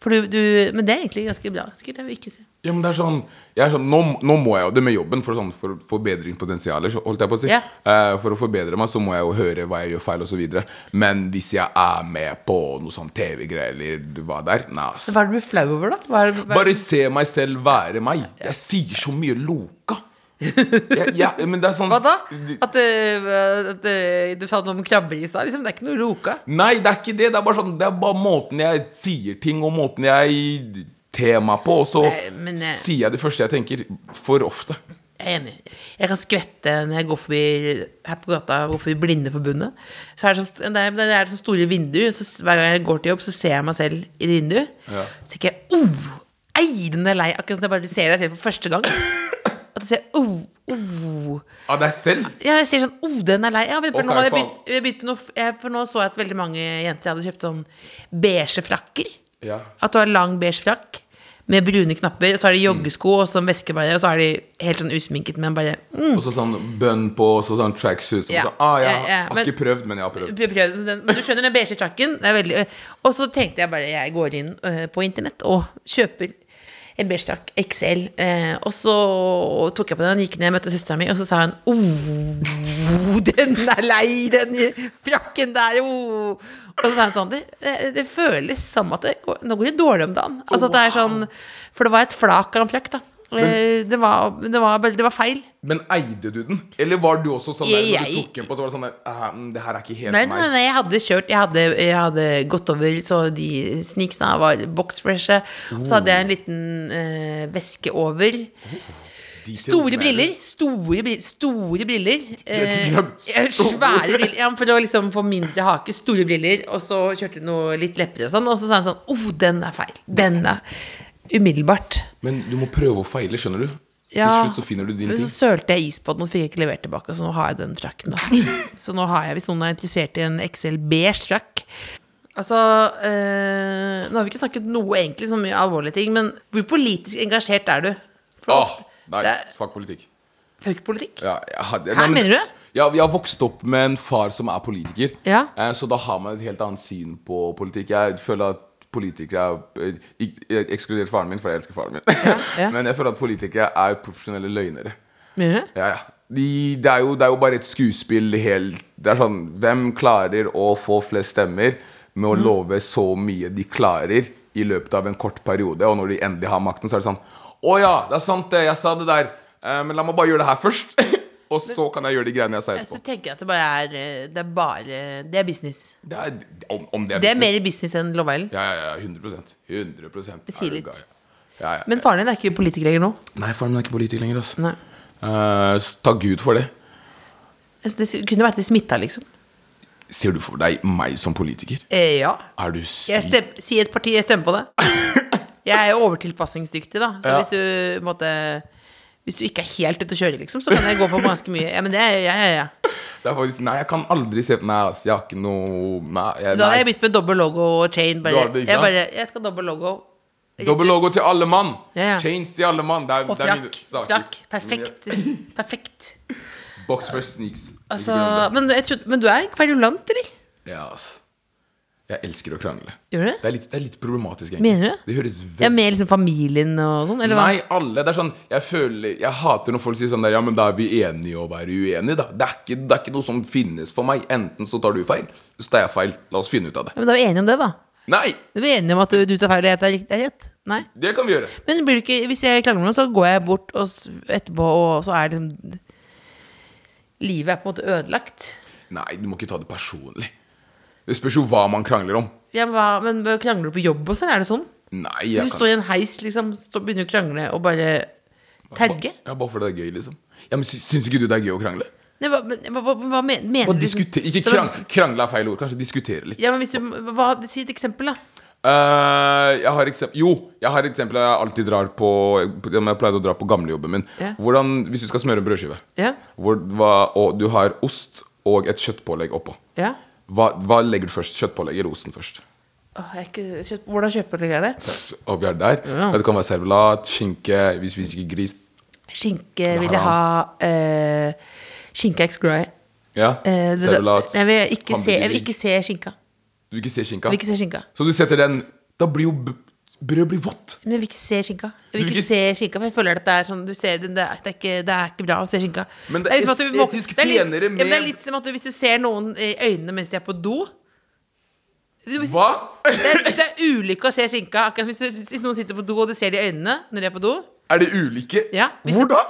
For du, du, men det er egentlig ganske bra. Skulle jeg ikke si. Ja, men det er sånn, er sånn nå, nå må jeg jo det med jobben for, sånn, for forbedringspotensialer, holdt jeg på å si. Yeah. Uh, for å forbedre meg, så må jeg jo høre hva jeg gjør feil, osv. Men hvis jeg er med på noe sånn TV-greier eller hva det er Nei, ass. Hva er det du blir flau over, da? Hva er, hva er, Bare se meg selv være meg. Jeg sier så mye loka. ja, ja, men det er sånn hva da? At, uh, at uh, du sa noe om krabber i stad? Liksom. Det er ikke noe loka. Nei, det er ikke det. Det er bare sånn Det er bare måten jeg sier ting, og måten jeg ter meg på. Og så Nei, men, eh, sier jeg det første jeg tenker, for ofte. Jeg er enig. Jeg kan skvette når jeg går forbi her på gata går forbi Blindeforbundet. Så er det, så, det er, det er så store vinduer, så hver gang jeg går til jobb, så ser jeg meg selv i det vinduet. Ja. Så tenker jeg oh, den er lei. Akkurat som jeg bare ser deg selv for første gang. [LAUGHS] At jeg ser oh, oh. Av deg selv? Ja, jeg sier sånn Oh, den er lei. Ja, for, okay, nå jeg begynt, jeg begynt noe, jeg, for nå så jeg at veldig mange jenter hadde kjøpt sånn beige frakker. Ja. At du har lang beige frakk med brune knapper, og så har de joggesko og så en og så er de helt sånn usminket, men bare mm, Og så sånn bønn på, og så sånn tracksuit. Sånn, Ja. så, ah, jeg Ja, har ikke prøvd, men jeg har prøvd. prøv- prøv den. Men du skjønner den beige frakken? Og så tenkte jeg bare Jeg går inn uh, på internett og kjøper en beige XL. eh, og så tok jeg på den, gikk ned, møtte søstera mi, og så sa hun oh, den er lei, den frakken der, jo. Og så sa hun sånn Det, det, det føles som at det går, nå går det dårlig om dagen. Altså at det er sånn For det var et flak av en frakk, da. Eh, det, var, det, var, det var feil. Men eide du den? Eller var du også sånn der, når du tok den på, så var det sånn der, mm, Det her er ikke helt Nei, nei, meg. nei, jeg hadde kjørt Jeg hadde, jeg hadde gått over Så de sneaksene var boxfreshe Oh. så hadde jeg en liten eh, veske over Details Store briller Store, bri- store briller eh, [LAUGHS] Svære briller ja, For å liksom få mindre hake Store briller Og så kjørte jeg noe litt lepper og sånn Og så sa han sånn Åh, den er feil Den er umiddelbart Men du må prøve å feile, skjønner du? ja, Til slutt så finner du din ting. så sølte jeg is på den, og fikk jeg ikke levert tilbake. Så nå har jeg den frakken. [LAUGHS] Så nå har jeg, hvis noen er interessert i en XL beige frakk Altså eh, Nå har vi ikke snakket noe egentlig så mye alvorlige ting, men hvor politisk engasjert er du? Åh, nei, det er fuck politikk. fuck politikk. Ja, jeg ja, Hæ, men- mener du? Ja, Vi har vokst opp med en far som er politiker. Ja. Eh, Så da har man et helt annet syn på politikk. Jeg føler at politikere er eh, Ekskludert faren min, for jeg elsker faren min. ja. [LAUGHS] Men jeg føler at politikere er profesjonelle løgnere. Mener du? Ja, ja. De, det, er jo, det er jo bare et skuespill helt Det er sånn Hvem klarer å få flest stemmer med Mm. å love så mye de klarer i løpet av en kort periode, og når de endelig har makten, så er det sånn Å ja, det er sant, det. Jeg sa det der. Eh, men la meg bare gjøre det her først. [LAUGHS] og så kan jeg gjøre de greiene jeg sa etterpå. så tenker jeg at det bare er eh, Det er bare Det er business. Det er, om, om det er Det er business. mer business enn Love Island. Ja, ja, ja. 100% 100 Det sier er litt. Ja, ja. Men faren din er ikke politiker lenger nå? Nei, faren min er ikke politiker lenger. Altså. Nei. Eh, s- takk Gud for det. Altså, Det kunne vært det smitta, liksom. Ser du for deg meg som politiker? Eh, ja. Er du Jeg stem, si et parti, jeg stemmer på det. Jeg er jo overtilpasningsdyktig, da. Så [LAUGHS] Ja. hvis du måtte Hvis du ikke er helt ute å kjøre, liksom, så kan jeg gå på ganske mye. Ja, men det er ja, ja, ja. Det er faktisk, nei, jeg kan aldri se på Nei, altså, jeg har ikke noe Nei. Jeg, Da har jeg begynt med dobbel logo og chain. Bare, ikke jeg bare Jeg skal dobbel logo. Dobbel logo til alle mann! Ja, ja. Chains til alle mann. Det er, Og det frakk. Frakk. Perfekt. [LAUGHS] Perfekt. Box first sneaks. Altså, men, trodde, men du er kverulant, eller? Ja, altså. Jeg elsker å krangle. Gjør du det? Det er litt, det er litt problematisk, egentlig. Mener du? Det høres veldig... Ja, Med liksom familien og sånn? Eller hva? Nei, alle. Det er sånn Jeg føler Jeg hater når folk sier sånn der Ja, men da er vi enige å være uenige, da. Det er, ikke, det er ikke noe som finnes for meg. Enten så tar du feil, så tar jeg feil. La oss finne ut av det. Ja, Men da er vi enige om det, da. Nei! Vi er enige om at du, du tar feil og jeg tar riktig- rett? Nei? Det kan vi gjøre. Men blir du ikke, hvis jeg klager med noe, så går jeg bort og etterpå, og så er det liksom Livet er på en måte ødelagt. Nei, du må ikke ta det personlig. Det spørs jo hva man krangler om. Ja, men, hva, men krangler du på jobb også, eller er det sånn? Nei, Hvis du kan står i en heis, liksom, stå, begynner å krangle og bare terge? Ja, Bare fordi det er gøy, liksom. Ja, men sy- Syns ikke du det er gøy å krangle? Nei, hva, hva, hva, hva men- mener du? Ikke krangle, krang, krangle er feil ord. Kanskje diskutere litt. Ja, men hvis du, hva, Si et eksempel, da. Uh, jeg har eksempel Jo, jeg har et eksempel jeg alltid drar på Jeg pleide å dra på gamlejobben min. Yeah. Hvordan, Hvis du skal smøre en brødskive, Ja. hvor, hva, og du har ost og et kjøttpålegg oppå, Ja. Hva, hva legger du først? Kjøttpålegg eller osten først? Åh, jeg er ikke, kjøtt, hvordan kjøper du det? Og vi er der. Ja. Det kan være servelat, skinke, vi spiser ikke gris. Skinke vil jeg ha eh, Skinke er ikke så glad i. Ja, Eh, det- servelat. jeg, vil ikke se, jeg vil ikke se skinka. Du vil ikke se skinka? Jeg vil ikke se skinka. Så du setter den Da blir jo b- brød blir vått. Men jeg vil ikke se skinka. Jeg vil ikke se skinka, for jeg føler at det er sånn Du ser den, det, er, det, er, ikke, det er ikke bra å se skinka. Men det er liksom at du må- penere det er penere ja, Det er litt som at du, hvis du ser noen i øynene mens de er på do hvis- Hva? Det er, det er ulykke å se skinka. Akkurat hvis, hvis noen sitter på do, og du ser de i øynene når de er på do. Er det ulike? Ja, Hvor da?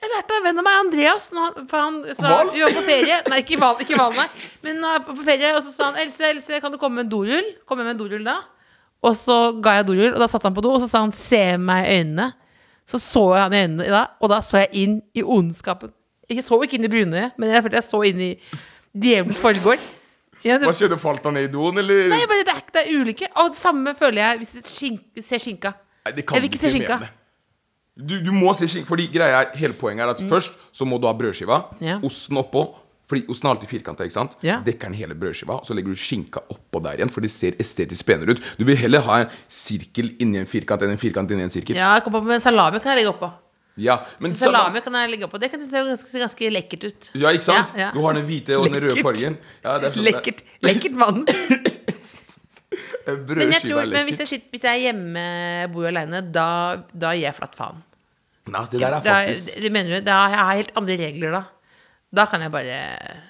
Jeg lærte av en venn av meg, Andreas. Han, han sa? Vi var på ferie. Nei, ikke Val, ikke val nei. Men er på ferie, og så sa han Else, Else, kan du komme med en dorull? Kom med en dorull da. Og så ga jeg dorull, og da satt han på do, og så sa han se meg i øynene. Så så jeg han i øynene da, og da så jeg inn i ondskapen. Jeg så ikke inn i brunøyet, men jeg følte jeg så inn i djevelens forgård. Ja, det, Hva skjedde? Falt han ned i doen, eller? nei, bare, det, er, det er ulykke. Og det samme føler jeg hvis jeg skink, ser skinka. Nei, det kan Jeg vil ikke se skinka. Du, du må se skinka, fordi greia er, hele poenget er at først så må du ha brødskiva, Mm. Ja. osten oppå. Fordi osten er alltid firkanta, ikke sant? Ja. Dekker den hele brødskiva, og så legger du skinka oppå der igjen, for det ser estetisk penere ut. Du vil heller ha en sirkel inni en firkant enn en firkant inni en sirkel. Ja, jeg kom på, men salami kan jeg legge oppå. Ja, men Salami kan jeg legge oppå. Det kan se ganske, ganske lekkert ut. Ja, ikke sant? Ja, ja. Du har den hvite og den røde fargen. Ja, sånn, Lekkert. Lekkert mann. [LAUGHS] Eh, Men, jeg tror, men hvis, lekkert. jeg sitter, hvis jeg er hjemme, bor alene, da, da gir jeg flatt faen. Nei, altså, det der er Da, faktisk det mener du? Da har helt andre regler da. Da kan jeg bare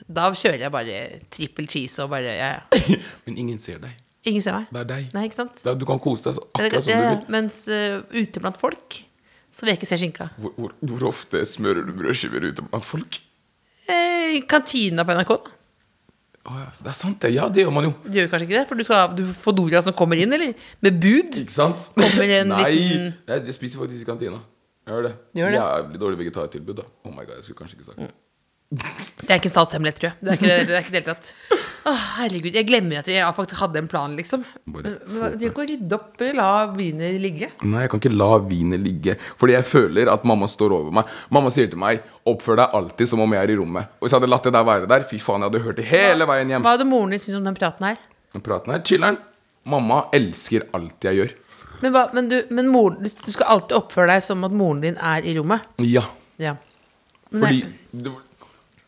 Da kjører jeg bare trippel cheese og bare ja, ja. [LAUGHS] Men ingen ser deg. Ingen ser meg. Det er deg. Nei, ikke sant? Er- Du kan kose deg så akkurat som du vil. Mens uh, ute blant folk så vil jeg ikke se skinka. Hvor, hvor, hvor ofte smører du brødskiver ute blant folk? Eh, kantina på NRK. Oh, ja, det er sant, det. Ja, det gjør man jo. Du gjør kanskje ikke det? For du, skal, du får Dora som kommer inn, eller? Med bud? Ikke sant? Kommer en [LAUGHS] Nei, liten- jeg, spiser faktisk i kantina. Jeg gjør det. Gjør det? Jævlig dårlig vegetartilbud, da. Oh my god, jeg skulle kanskje ikke sagt det. Det er ikke en statshemmelighet, tror jeg. Det er ikke det, er ikke det hele tatt. Åh, herregud, jeg glemmer at jeg faktisk hadde en plan, liksom. Bare få Du kan ikke rydde opp eller la viner ligge. Nei, jeg kan ikke la vinet ligge. Fordi jeg føler at mamma står over meg. Mamma sier til meg 'oppfør deg alltid som om jeg er i rommet'. Og hvis jeg hadde latt det der være der, fy faen, jeg hadde hørt det hele veien hjem. Hva hadde moren din syntes om den praten her? Den praten her, chiller'n. Mamma elsker alt jeg gjør. Men, hva, men, du, men mor, du skal alltid oppføre deg som at moren din er i rommet. Ja. Ja. Men Fordi det-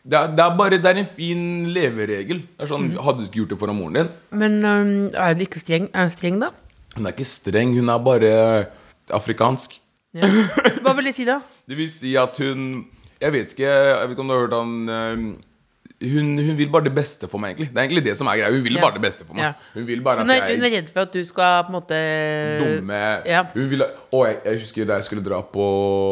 det, er, det er bare Det er en fin leveregel. Det er sånn, Hadde du ikke gjort det foran moren din Men um, er hun ikke streng, er hun streng, da? Hun er ikke streng, hun er bare afrikansk. Ja. Hva vil det si, da? [LAUGHS] Det vil si at hun Jeg vet ikke, jeg vet ikke om du har hørt han hun, hun vil bare det beste for meg, egentlig. Det er egentlig det som er greia. Hun vil Ja. bare det beste for meg. Ja. Hun vil bare Hun er, hun er redd for at du skal på en måte dumme Ja. Hun vil, og jeg, jeg husker da jeg skulle dra på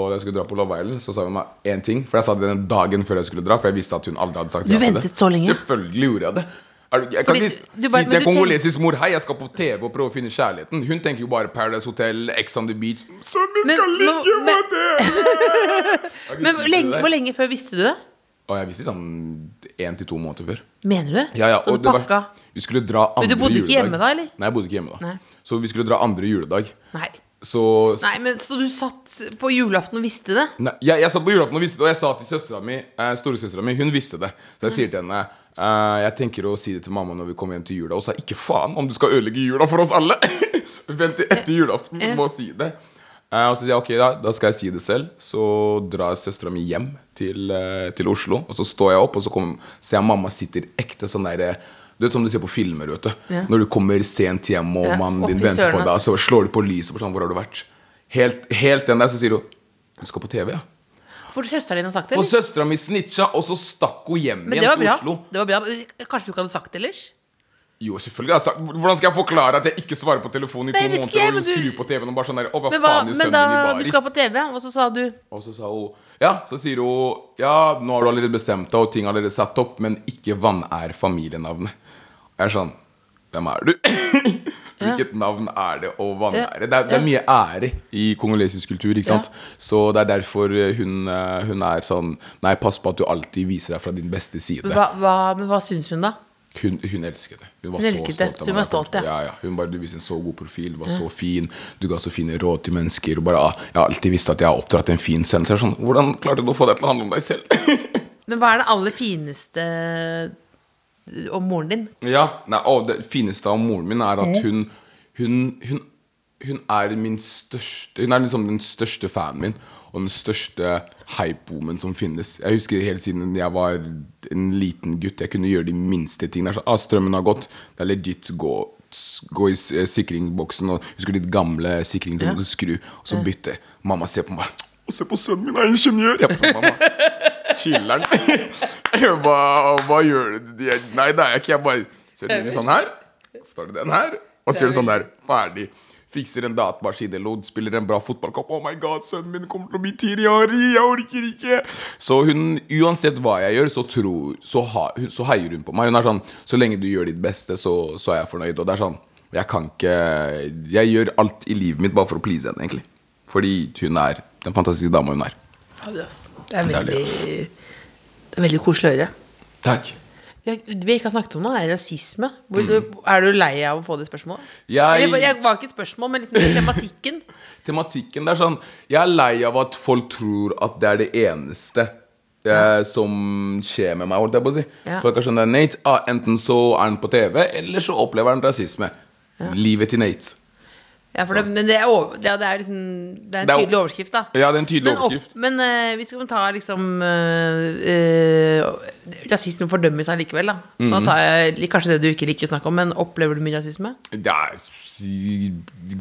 Da jeg skulle dra på Love Island, så sa hun meg én ting. For jeg sa det den dagen før jeg skulle dra, for jeg visste at hun aldri hadde sagt Du ja til det. så lenge? Selvfølgelig gjorde jeg det. Er Jeg kan Fordi ikke si til en kongolesisk mor Hei, jeg skal på TV og prøve å finne kjærligheten. Hun tenker jo bare Paradise Hotel, Ex on the Beach. Sånn, vi skal men- ligge med det! [LAUGHS] Men hvor lenge, hvor lenge før visste du det? Og jeg visste sånn én til to måneder før. Mener du? Ja, ja, Så du var- pakka? Vi skulle dra andre Men du bodde ikke juledag. hjemme da, eller? Nei, jeg bodde ikke hjemme da. Nei. Så vi skulle dra andre juledag. Nei. Så Nei, men Så du satt på julaften og visste det? Nei, jeg, jeg satt på julaften og visste det, og jeg sa til søstera mi eh, Storesøstera mi, hun visste det. Så jeg sier til henne eh, Jeg tenker å si det til mamma når vi kommer hjem til jula. Og sa ikke faen om du skal ødelegge jula for oss alle! [LAUGHS] Vent til etter julaften med å si det. Eh, og så sier jeg ok, da, da skal jeg si det selv. Så drar søstera mi hjem til, eh, til Oslo. Og så står jeg opp, og så kommer, ser jeg mamma sitter ekte sånn derre du vet som du ser på filmer. vet du Ja. Når du kommer sent hjem, og Ja, mannen din venter på deg, så slår du på lyset. Sånn, hvor har du vært? Helt, helt den der, så sier hun Du skal på TV, ja? For søsteren din har sagt det? For søstera mi snitcha, og så stakk hun hjem igjen til. Oslo. Det var bra. Kanskje du ikke hadde sagt det ellers? Jo, selvfølgelig. Altså, hvordan skal jeg forklare at jeg ikke svarer på telefonen i to måneder ikke og hun skrur på TV-en og bare sånn der hva Men, hva, faen men da du skal på? TV, og så sa du Og så sa hun Ja, så sier hun Ja, nå har du allerede bestemt deg, og ting er allerede satt opp, men ikke Vann er familienavnet. Jeg er sånn Hvem er du? [LAUGHS] Hvilket navn er det, å vanære? Det er, det er mye ære i kongolesisk kultur. ikke sant? Så det er derfor hun, eh, hun er sånn Nei, pass på at du alltid viser deg fra din beste side. hva, hva, Men hva syns hun, da? Hun, hun elsket det. Hun var Hun så stolt Hun var stolt, ja. ja. ja. Hun bare, Du viste en så god profil, du var så fin, du ga så fine råd til mennesker. Og bare, ah, Jeg har alltid visst at jeg har oppdratt en fin. Så er sånn, Hvordan klarte du å få det til å handle om deg selv? [LAUGHS] Men hva er det aller fineste om moren din? ja, nei, å, Det fineste av moren min er at hun Hun, hun, hun er min største Hun er liksom den største fanen min, og den største hype-boomen som finnes. Jeg husker helt siden jeg var en liten gutt, jeg kunne gjøre de minste tingene. Så, ah, strømmen har gått. Det er legit gå Gå i s- sikringsboksen og Husker de gamle sikringene som Ja. måtte skru, og så bytte. Mamma ser på meg. Og Se på sønnen min, er ingeniør! Jeg bare, mamma, chiller'n. [LAUGHS] hva, hva gjør du? Nei, det er jeg ikke. Jeg bare ser den sånn her, så tar du den her, og så gjør du sånn der. Ferdig. Fikser en datamaskin eller spiller en bra fotballkamp. Oh my god, sønnen min kommer til å bli Tiriari, jeg orker ikke. Så hun, uansett hva jeg gjør, så, tror, så, ha, så heier hun på meg. Hun er sånn Så lenge du gjør ditt beste, så, så er jeg fornøyd. Og det er sånn Jeg kan ikke Jeg gjør alt i livet mitt bare for å please henne, egentlig. Fordi hun er den fantastiske dama hun er. Det er Det er veldig Det er veldig koselig å høre. Takk. Vi ikke har snakket om noe, er rasisme. Hvor, Er du lei av å få det spørsmålet? Mm. Jeg- Eller, jeg var ikke et spørsmål, men liksom tematikken. [LAUGHS] tematikken det er sånn Jeg er lei av at folk tror at det er det eneste eh, som skjer med meg, holdt jeg på å si. Ja. Folk har sånn der, Nate, ah, enten så er han på TV, eller så opplever han rasisme. Livet til Nate. Ja, for det, men det er, over, ja, det er liksom Det er en tydelig overskrift, da. Ja, det er en tydelig men, opp- overskrift. men hvis vi tar ta liksom uh, Rasisme fordømmes allikevel, da. Nå Mhm. tar jeg kanskje det du ikke liker å snakke om, men opplever du mye rasisme? Det er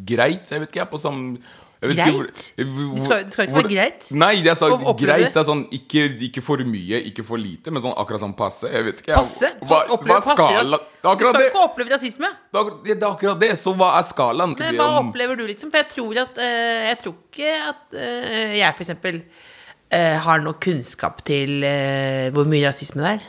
greit, jeg vet ikke, jeg, på samme Greit? ikke hvor- Det skal- det skal ikke hvor- være greit? Nei, sa Å greit. det? Det er sånn ikke, ikke for mye, ikke for lite, men sånn akkurat sånn passe. Jeg vet ikke. jeg. Passe? Hva, Oppleve hva er skala? Det er Du skal jo ikke oppleve rasisme. Det er det er akkurat det. Så hva er skalaen? Men hva opplever du, liksom? For jeg tror at uh, Jeg tror ikke at uh, jeg, for eksempel, uh, har noe kunnskap til hvor mye rasisme det er.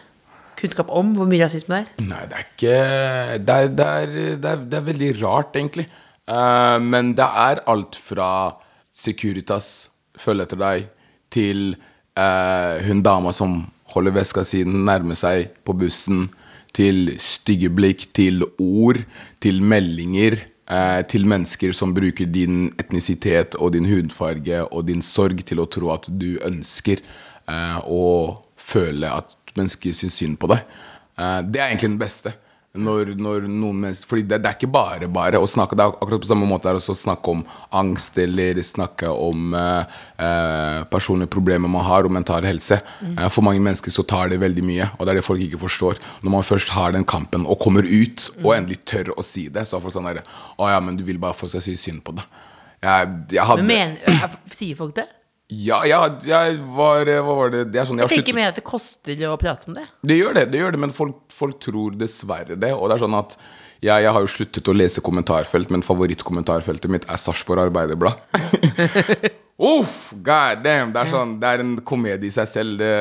Kunnskap om hvor mye rasisme det er. Nei, det er ikke Det er, det er, det er, det er veldig rart, egentlig. Eh, men det er alt fra Securitas følger etter deg, til uh, hun dama som holder veska si nærme seg på bussen, til stygge blikk, til ord, til meldinger. eh, til mennesker som bruker din etnisitet og din hudfarge og din sorg til å tro at du ønsker å føle at mennesker syns synd på deg. Det er egentlig den beste. Når, når noen mennesker Fordi det, det er ikke bare bare å snakke Det er akkurat på samme måte er det å snakke om angst eller snakke om eh, eh, personlige problemer man har, og mental helse. Mm. for mange mennesker så tar det veldig mye, og det er det folk ikke forstår. Når man først har den kampen og kommer ut, og endelig tør å si det, så er folk sånn derre Å ja, men du vil bare få folk skal si synd på deg. Jeg, jeg hadde Men mener, sier folk det? Ja, jeg, jeg var Hva var det? Det er sånn jeg Jeg tenker mer at det koster å prate om det. det gjør det, det gjør det, men folk, folk tror dessverre det. Og det er sånn at jeg, jeg har jo sluttet å lese kommentarfelt, men favorittkommentarfeltet mitt er Sarpsborg Arbeiderblad. [LAUGHS] Uff, god damn! Det er, sånn, det er en komedie i seg selv, det,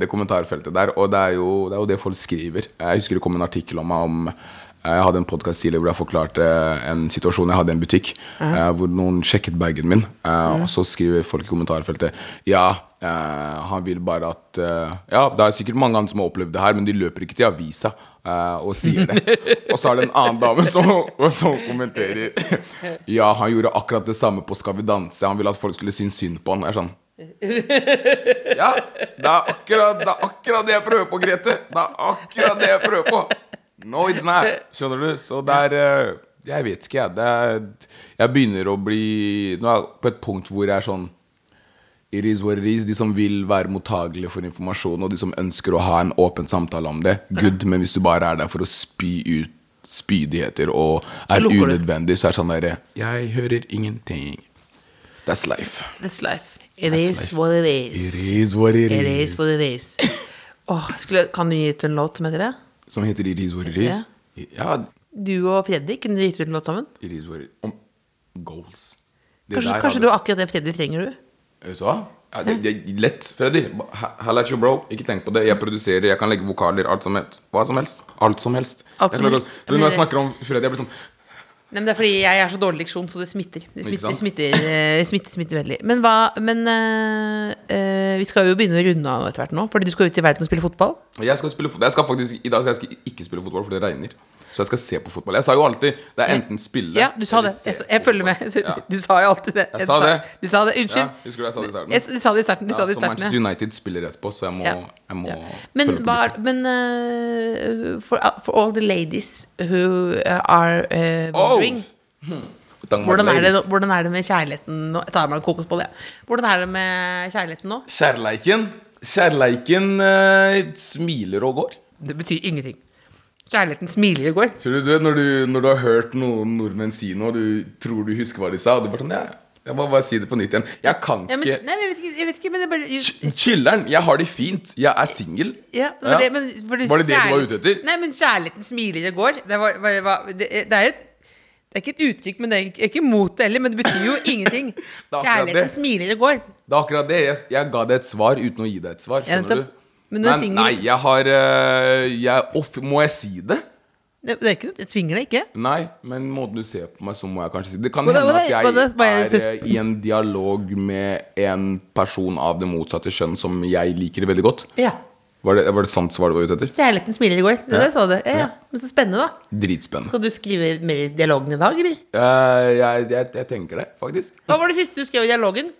det kommentarfeltet der. Og det er, jo, det er jo det folk skriver. Jeg husker det kom en artikkel om meg om eh, Jeg hadde en podkast tidligere hvor jeg forklarte en situasjon jeg hadde i en butikk, eh, hvor noen sjekket bagen min, eh, og så skriver folk i kommentarfeltet Ja, eh, han vil bare at eh, Ja, det er sikkert mange andre som har opplevd det her, men de løper ikke til avisa eh, og sier det. [LAUGHS] og så er det en annen dame som, som kommenterer Ja, han gjorde akkurat det samme på Skal vi danse. Han ville at folk skulle synes synd på han. Jeg er sånn ja, det er, akkurat, det er akkurat det jeg prøver på, Grete. Det er akkurat det jeg prøver på. No, it's not. Skjønner du? Så det er eh, Jeg vet ikke, jeg. Det er, jeg begynner å bli Nå er jeg på et punkt hvor jeg er sånn It is what it is. De som vil være mottagelige for informasjon, og de som ønsker å ha en åpen samtale om det, good. Men hvis du bare er der for å spy ut spydigheter og er så unødvendig, så er det sånn derre Jeg hører ingenting. That's life. That's life. It That's is life. what it It is. is what it It is. is what it is. oh, skulle, kan du gi ut en låt som heter det? Som heter It is what it is. Ja, Du og Fredrik, kunne gitt ut en låt sammen? it is what it Om goals. Det Kanskje, kanskje du har akkurat det Fredrik trenger, du? Vet du hva? Ja, det, det, lett, Freddy. Hell at you, bro. Ikke tenk på det. Jeg produserer, jeg kan legge vokaler, alt som helst. Hva som helst. Alt som helst. Alt som helst. Jeg, når jeg snakker om Freddy, jeg blir sånn Nei, men Det er fordi jeg er så dårlig leksjon, så det smitter. Det smitter, smitter, eh, smitter, smitter veldig. Men hva Men eh, eh, vi skal jo begynne å runde av etter hvert nå, fordi du skal ut i verden og spille fotball. Jeg skal spille fot- Jeg skal faktisk I dag skal jeg skal ikke spille fotball, for det regner. Så jeg skal se på fotball. Jeg sa jo alltid det er enten spille Ja, du sa eller det. se Jeg, jeg følger med. fotball. [LAUGHS] Ja. Du sa jo alltid det. Jeg sa det. Du sa det. Ja, Unnskyld. husker du jeg sa det i starten? Jeg, du sa det i starten. Du Ja, sa det i så starten Manchester. United spiller etterpå, så jeg må, Ja. jeg må Ja. Men, følge på hva er, men eh, for, for all the ladies who uh, are uh, wondering Tang hvordan, er det, hvordan er det med kjærligheten nå? Jeg tar meg en kokosbolle, jeg. Hvordan er det med kjærligheten nå? Kjærleiken Kjærleiken eh, smiler og går. Det betyr ingenting. Kjærligheten smiler og går. Skjønner du, når, du, når du har hørt noen nordmenn si noe, og du tror du husker hva de sa, og du bare sånn, ja, jeg må bare si det på nytt igjen. Jeg kan Ja, men, ikke nei, jeg vet ikke, jeg vet ikke men det bare Ch- Chiller'n, jeg har det fint. Jeg er singel. ja, var, Ja. det, Var det det du var ute etter? Nei, men kjærligheten smiler og går. Det, var, var, var, det, det er jo et det er ikke et uttrykk, men det er ikke, mot det heller. Men det betyr jo [LAUGHS] ingenting. Kjærligheten det. smiler i går. Det er akkurat det. Jeg, jeg ga deg et svar uten å gi deg et svar. Skjønner nettopp. du? Men Men, nei, jeg har eh, jeg, off, Må jeg si det? Det, er ikke noe, jeg tvinger deg ikke. Nei, men måten du ser på meg, så må jeg kanskje si det. Det kan hende at jeg? Er eh, i en dialog med en person av det motsatte kjønn som jeg liker veldig godt. Ja. Var det, var det sant svar du var ute etter? Kjærligheten smiler i går. Det ja. det, sa du. Ja, ja. Men så spennende, da. Dritspennende. Skal du skrive mer i dialogen i dag, eller? Uh, jeg, jeg, jeg tenker det, faktisk. Hva var det siste du skrev i dialogen?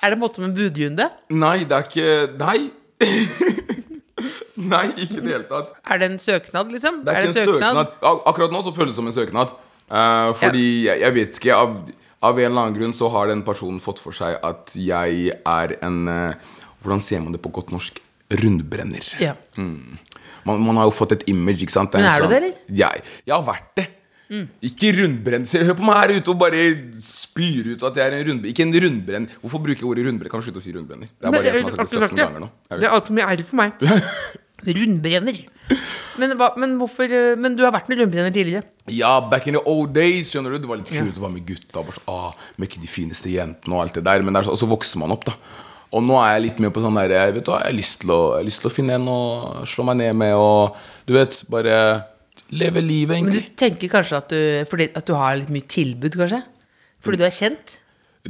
Er det på en måte som en budrunde? Nei, det er ikke Nei! [LAUGHS] Nei, ikke i det hele tatt. Er det en søknad, liksom? Det er, ikke en søknad. Ak- Akkurat nå så føles det som en søknad. Uh, fordi jeg, jeg vet ikke av, av en eller annen grunn så har den personen fått for seg at jeg er en uh, Hvordan ser man det på godt norsk? Rundbrenner. Ja. Man, man har jo fått et image, ikke sant? Men er en du det, eller? Mm. Jeg, jeg har vært det. Ikke rundbrenner. Hør på meg her ute og bare spyr ut at jeg er en rundbrenner. Ikke en rundbrenner. Hvorfor bruker jeg ordet rundbrenner? Kan du slutte å si rundbrenner? Det er bare jeg som har sagt det 17 ganger nå. Det er altfor mye R for meg. [LAUGHS] Rundbrenner. Men, hva, men hvorfor eh, Men du har vært med rundbrenner tidligere. Ja, back in the old days, skjønner du. Det var litt kult å være med gutta. Bare så, ah, med ikke de fineste jentene og alt det der. Men så, og så vokser man opp, da. Og nå er jeg litt mer på sånn der jeg, vet du jeg har lyst til å, lyst til å finne en å slå meg ned med og Du vet, bare leve livet, egentlig. Men du tenker kanskje at du, fordi at du har litt mye tilbud, kanskje? Fordi du er kjent?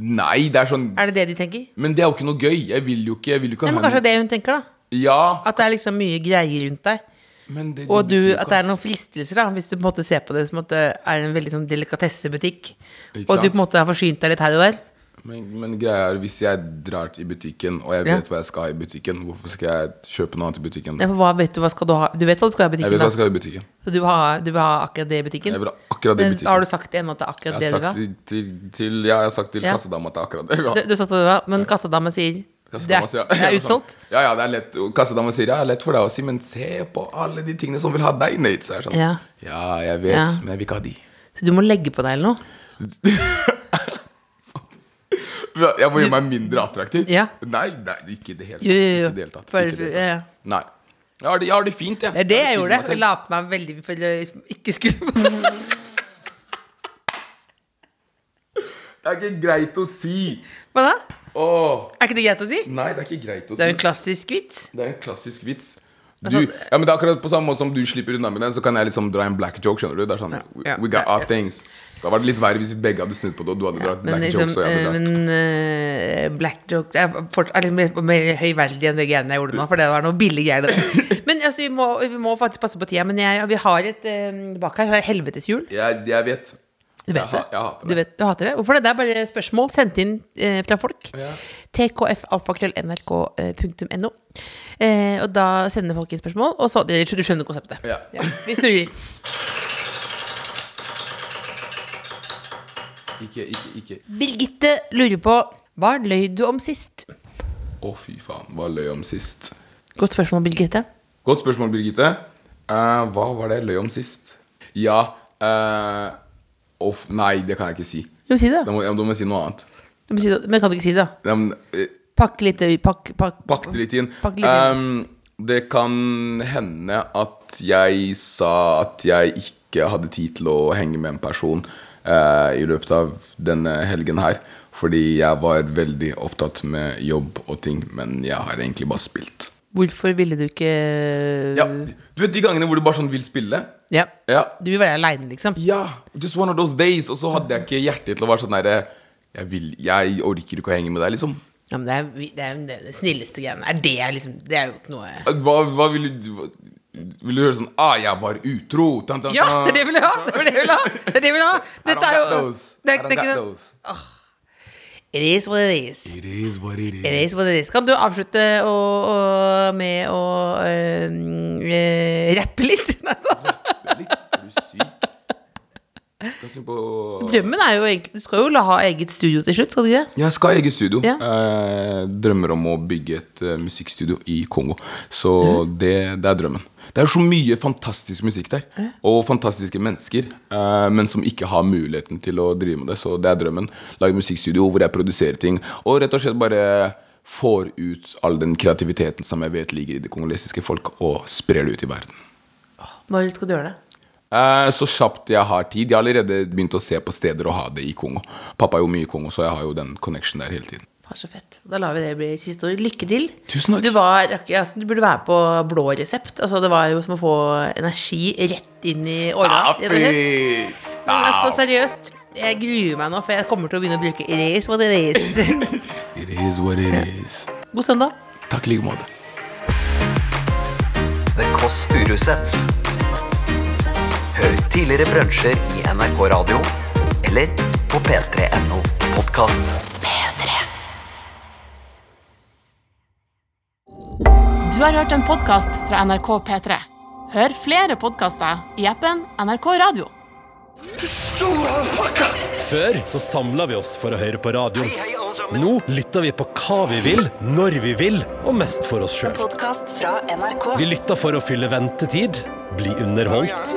Nei, det er sånn Er det det de tenker? Men det er jo ikke noe gøy. Jeg vil jo ikke, jeg vil jo ikke Nei, men kanskje det er det hun tenker, da. Ja, At det er liksom mye greier rundt deg. men det, Og du, at det er noen fristelser, da hvis du på en måte ser på det som at det er en veldig sånn delikatessebutikk. Og du på en måte har forsynt deg litt her og der. Men, men greia er, hvis jeg drar til butikken, og jeg Ja. vet hva jeg skal i butikken, hvorfor skal jeg kjøpe noe annet i butikken? Ja, for hva vet du hva skal du ha? Du vet hva du skal ha i Jeg butikken, vet hva jeg skal ha i butikken. Så du vil ha, du vil ha akkurat det i butikken? Jeg vil ha akkurat det i Men har du sagt ennå at det er akkurat det du vil ha? til, til, til, ja, jeg har sagt til Ja. kassadama at det er akkurat det. Ja. Du, du sagt hva du vil ha, men kassadama sier det er, [LAUGHS] det er utsolgt? Ja, ja, det er lett. Kassadama sier ja, det er lett for deg å si, men se på alle de tingene som vil ha deg, Nate. Så det sånn, Ja. ja. jeg vet, Ja. men jeg vil ikke ha de. Så du må legge på deg eller noe? [LAUGHS] Jeg må gjøre meg mindre attraktiv. Ja. Nei, nei, ikke i det hele tatt. Jo, jo, jo. Ikke det hele tatt. Ikke det hele tatt. Nei. Jeg har det, jeg har det fint, jeg. Det er det jeg jeg gjorde. Jeg la på meg veldig for å ikke skulle. Det er ikke greit å si. Hva da? Åh, Er ikke det greit å si? nei, det er ikke greit å si. Det er en klassisk vits. Det er en klassisk vits. Du, Altså- ja, men det er akkurat på samme måte som du slipper unna med den, så kan jeg liksom dra en black joke. skjønner du? Det er sånn, we, we got our things Da var det litt verre hvis vi begge hadde snudd på det, og du hadde dratt ja, black liksom, jokes. Og jeg eh, hadde dratt men uh, black jokes Jeg er liksom mer- mer høyverdig enn det greiene jeg gjorde nå, for det var noe billig greier. det. [LAUGHS] Men altså, vi må, vi må faktisk passe på tida. Men jeg, vi har et uh, bak her. det er Helvetes jeg, jeg vet. Du vet Jeg det? jeg hater Du, det. vet, du hater det? Hvorfor det? Det er bare spørsmål sendt inn eh, fra folk. tkfalfakrøll.nrk.no. Eh, og da sender folk inn spørsmål, og så Du skjønner konseptet. Ja. Vi snurrer. [LAUGHS] Ikke, ikke, ikke. Birgitte lurer på hva løy du om sist? Å, fy faen. Hva løy om sist? Godt spørsmål, Birgitte. Godt spørsmål, Birgitte. Uh, hva var det jeg løy om sist? Ja uh, off, Nei, det kan jeg ikke si. Du må si det. Da må, da må jeg si noe annet. Si. Men kan du ikke si det, men, eh, Pakk litt pakk, pakk, Pakk det litt inn. Pakk litt inn. Um, det kan hende at jeg sa at jeg ikke hadde tid til å henge med en person i løpet av denne helgen her. Fordi jeg var veldig opptatt med jobb og ting, men jeg har egentlig bare spilt. Hvorfor ville du ikke Ja, Du vet de gangene hvor du bare sånn vil spille? Ja. Ja. Du vil være aleine, liksom? Ja, just one of those days. Og så hadde jeg ikke hjerte til å være sånn derre jeg, vil- jeg orker ikke å henge med deg, liksom. Ja, men det er, det er det, er det snilleste greiene. Er det liksom Det er jo ikke noe Hva, hva vil du Vil du høre sånn Ah, jeg var utro. Tan, tan, Ja, [LAUGHS] det er det jeg vil ha! Det er det jeg vil ha! Det er det jeg vil ha. Dette er jo det det ikke those. It is what it is. It is what it is. It is what it is. Kan du avslutte å, å, med å øh, rappe? Litt. [LAUGHS] Er du syk? Skal se på Drømmen er jo egentlig Du skal jo ha eget studio til slutt, skal du ikke det? Jeg skal ha eget studio. Ja. Eh, drømmer om å bygge et eh, musikkstudio i Kongo. Så mm. det, det er drømmen. Det er så mye fantastisk musikk der. Og fantastiske mennesker. eh, men som ikke har muligheten til å drive med det. Så det er drømmen. Lage musikkstudio hvor jeg produserer ting. Og rett og slett bare får ut all den kreativiteten som jeg vet ligger i det kongolesiske folk, og sprer det ut i verden. Når skal du gjøre det? Eh, Så kjapt jeg har tid. Jeg har allerede begynt å se på steder å ha det i Kongo. Pappa er jo mye i Kongo, så jeg har jo den connection der hele tiden. Faen, så fett. Da lar vi det bli siste ord. Lykke til. Tusen takk. Du, var, altså, du burde være på blå resept. Altså, det var jo som å få energi rett inn i åra. Stop it! it! Men altså, seriøst. Jeg gruer meg nå, for jeg kommer til å begynne å bruke It is what it is. It is what it is. God søndag. Takk i like måte. The Kåss Furuseths. Hør tidligere brunsjer i NRK Radio eller på p3.no podkast. Du har hørt en podkast fra NRK P3. Hør flere podkaster i appen NRK Radio. Før så samla vi oss for å høre på radioen. Nå lytter vi på hva vi vil, når vi vil, og mest for oss sjøl. Podkast fra NRK. Vi lytter for å fylle ventetid, bli underholdt,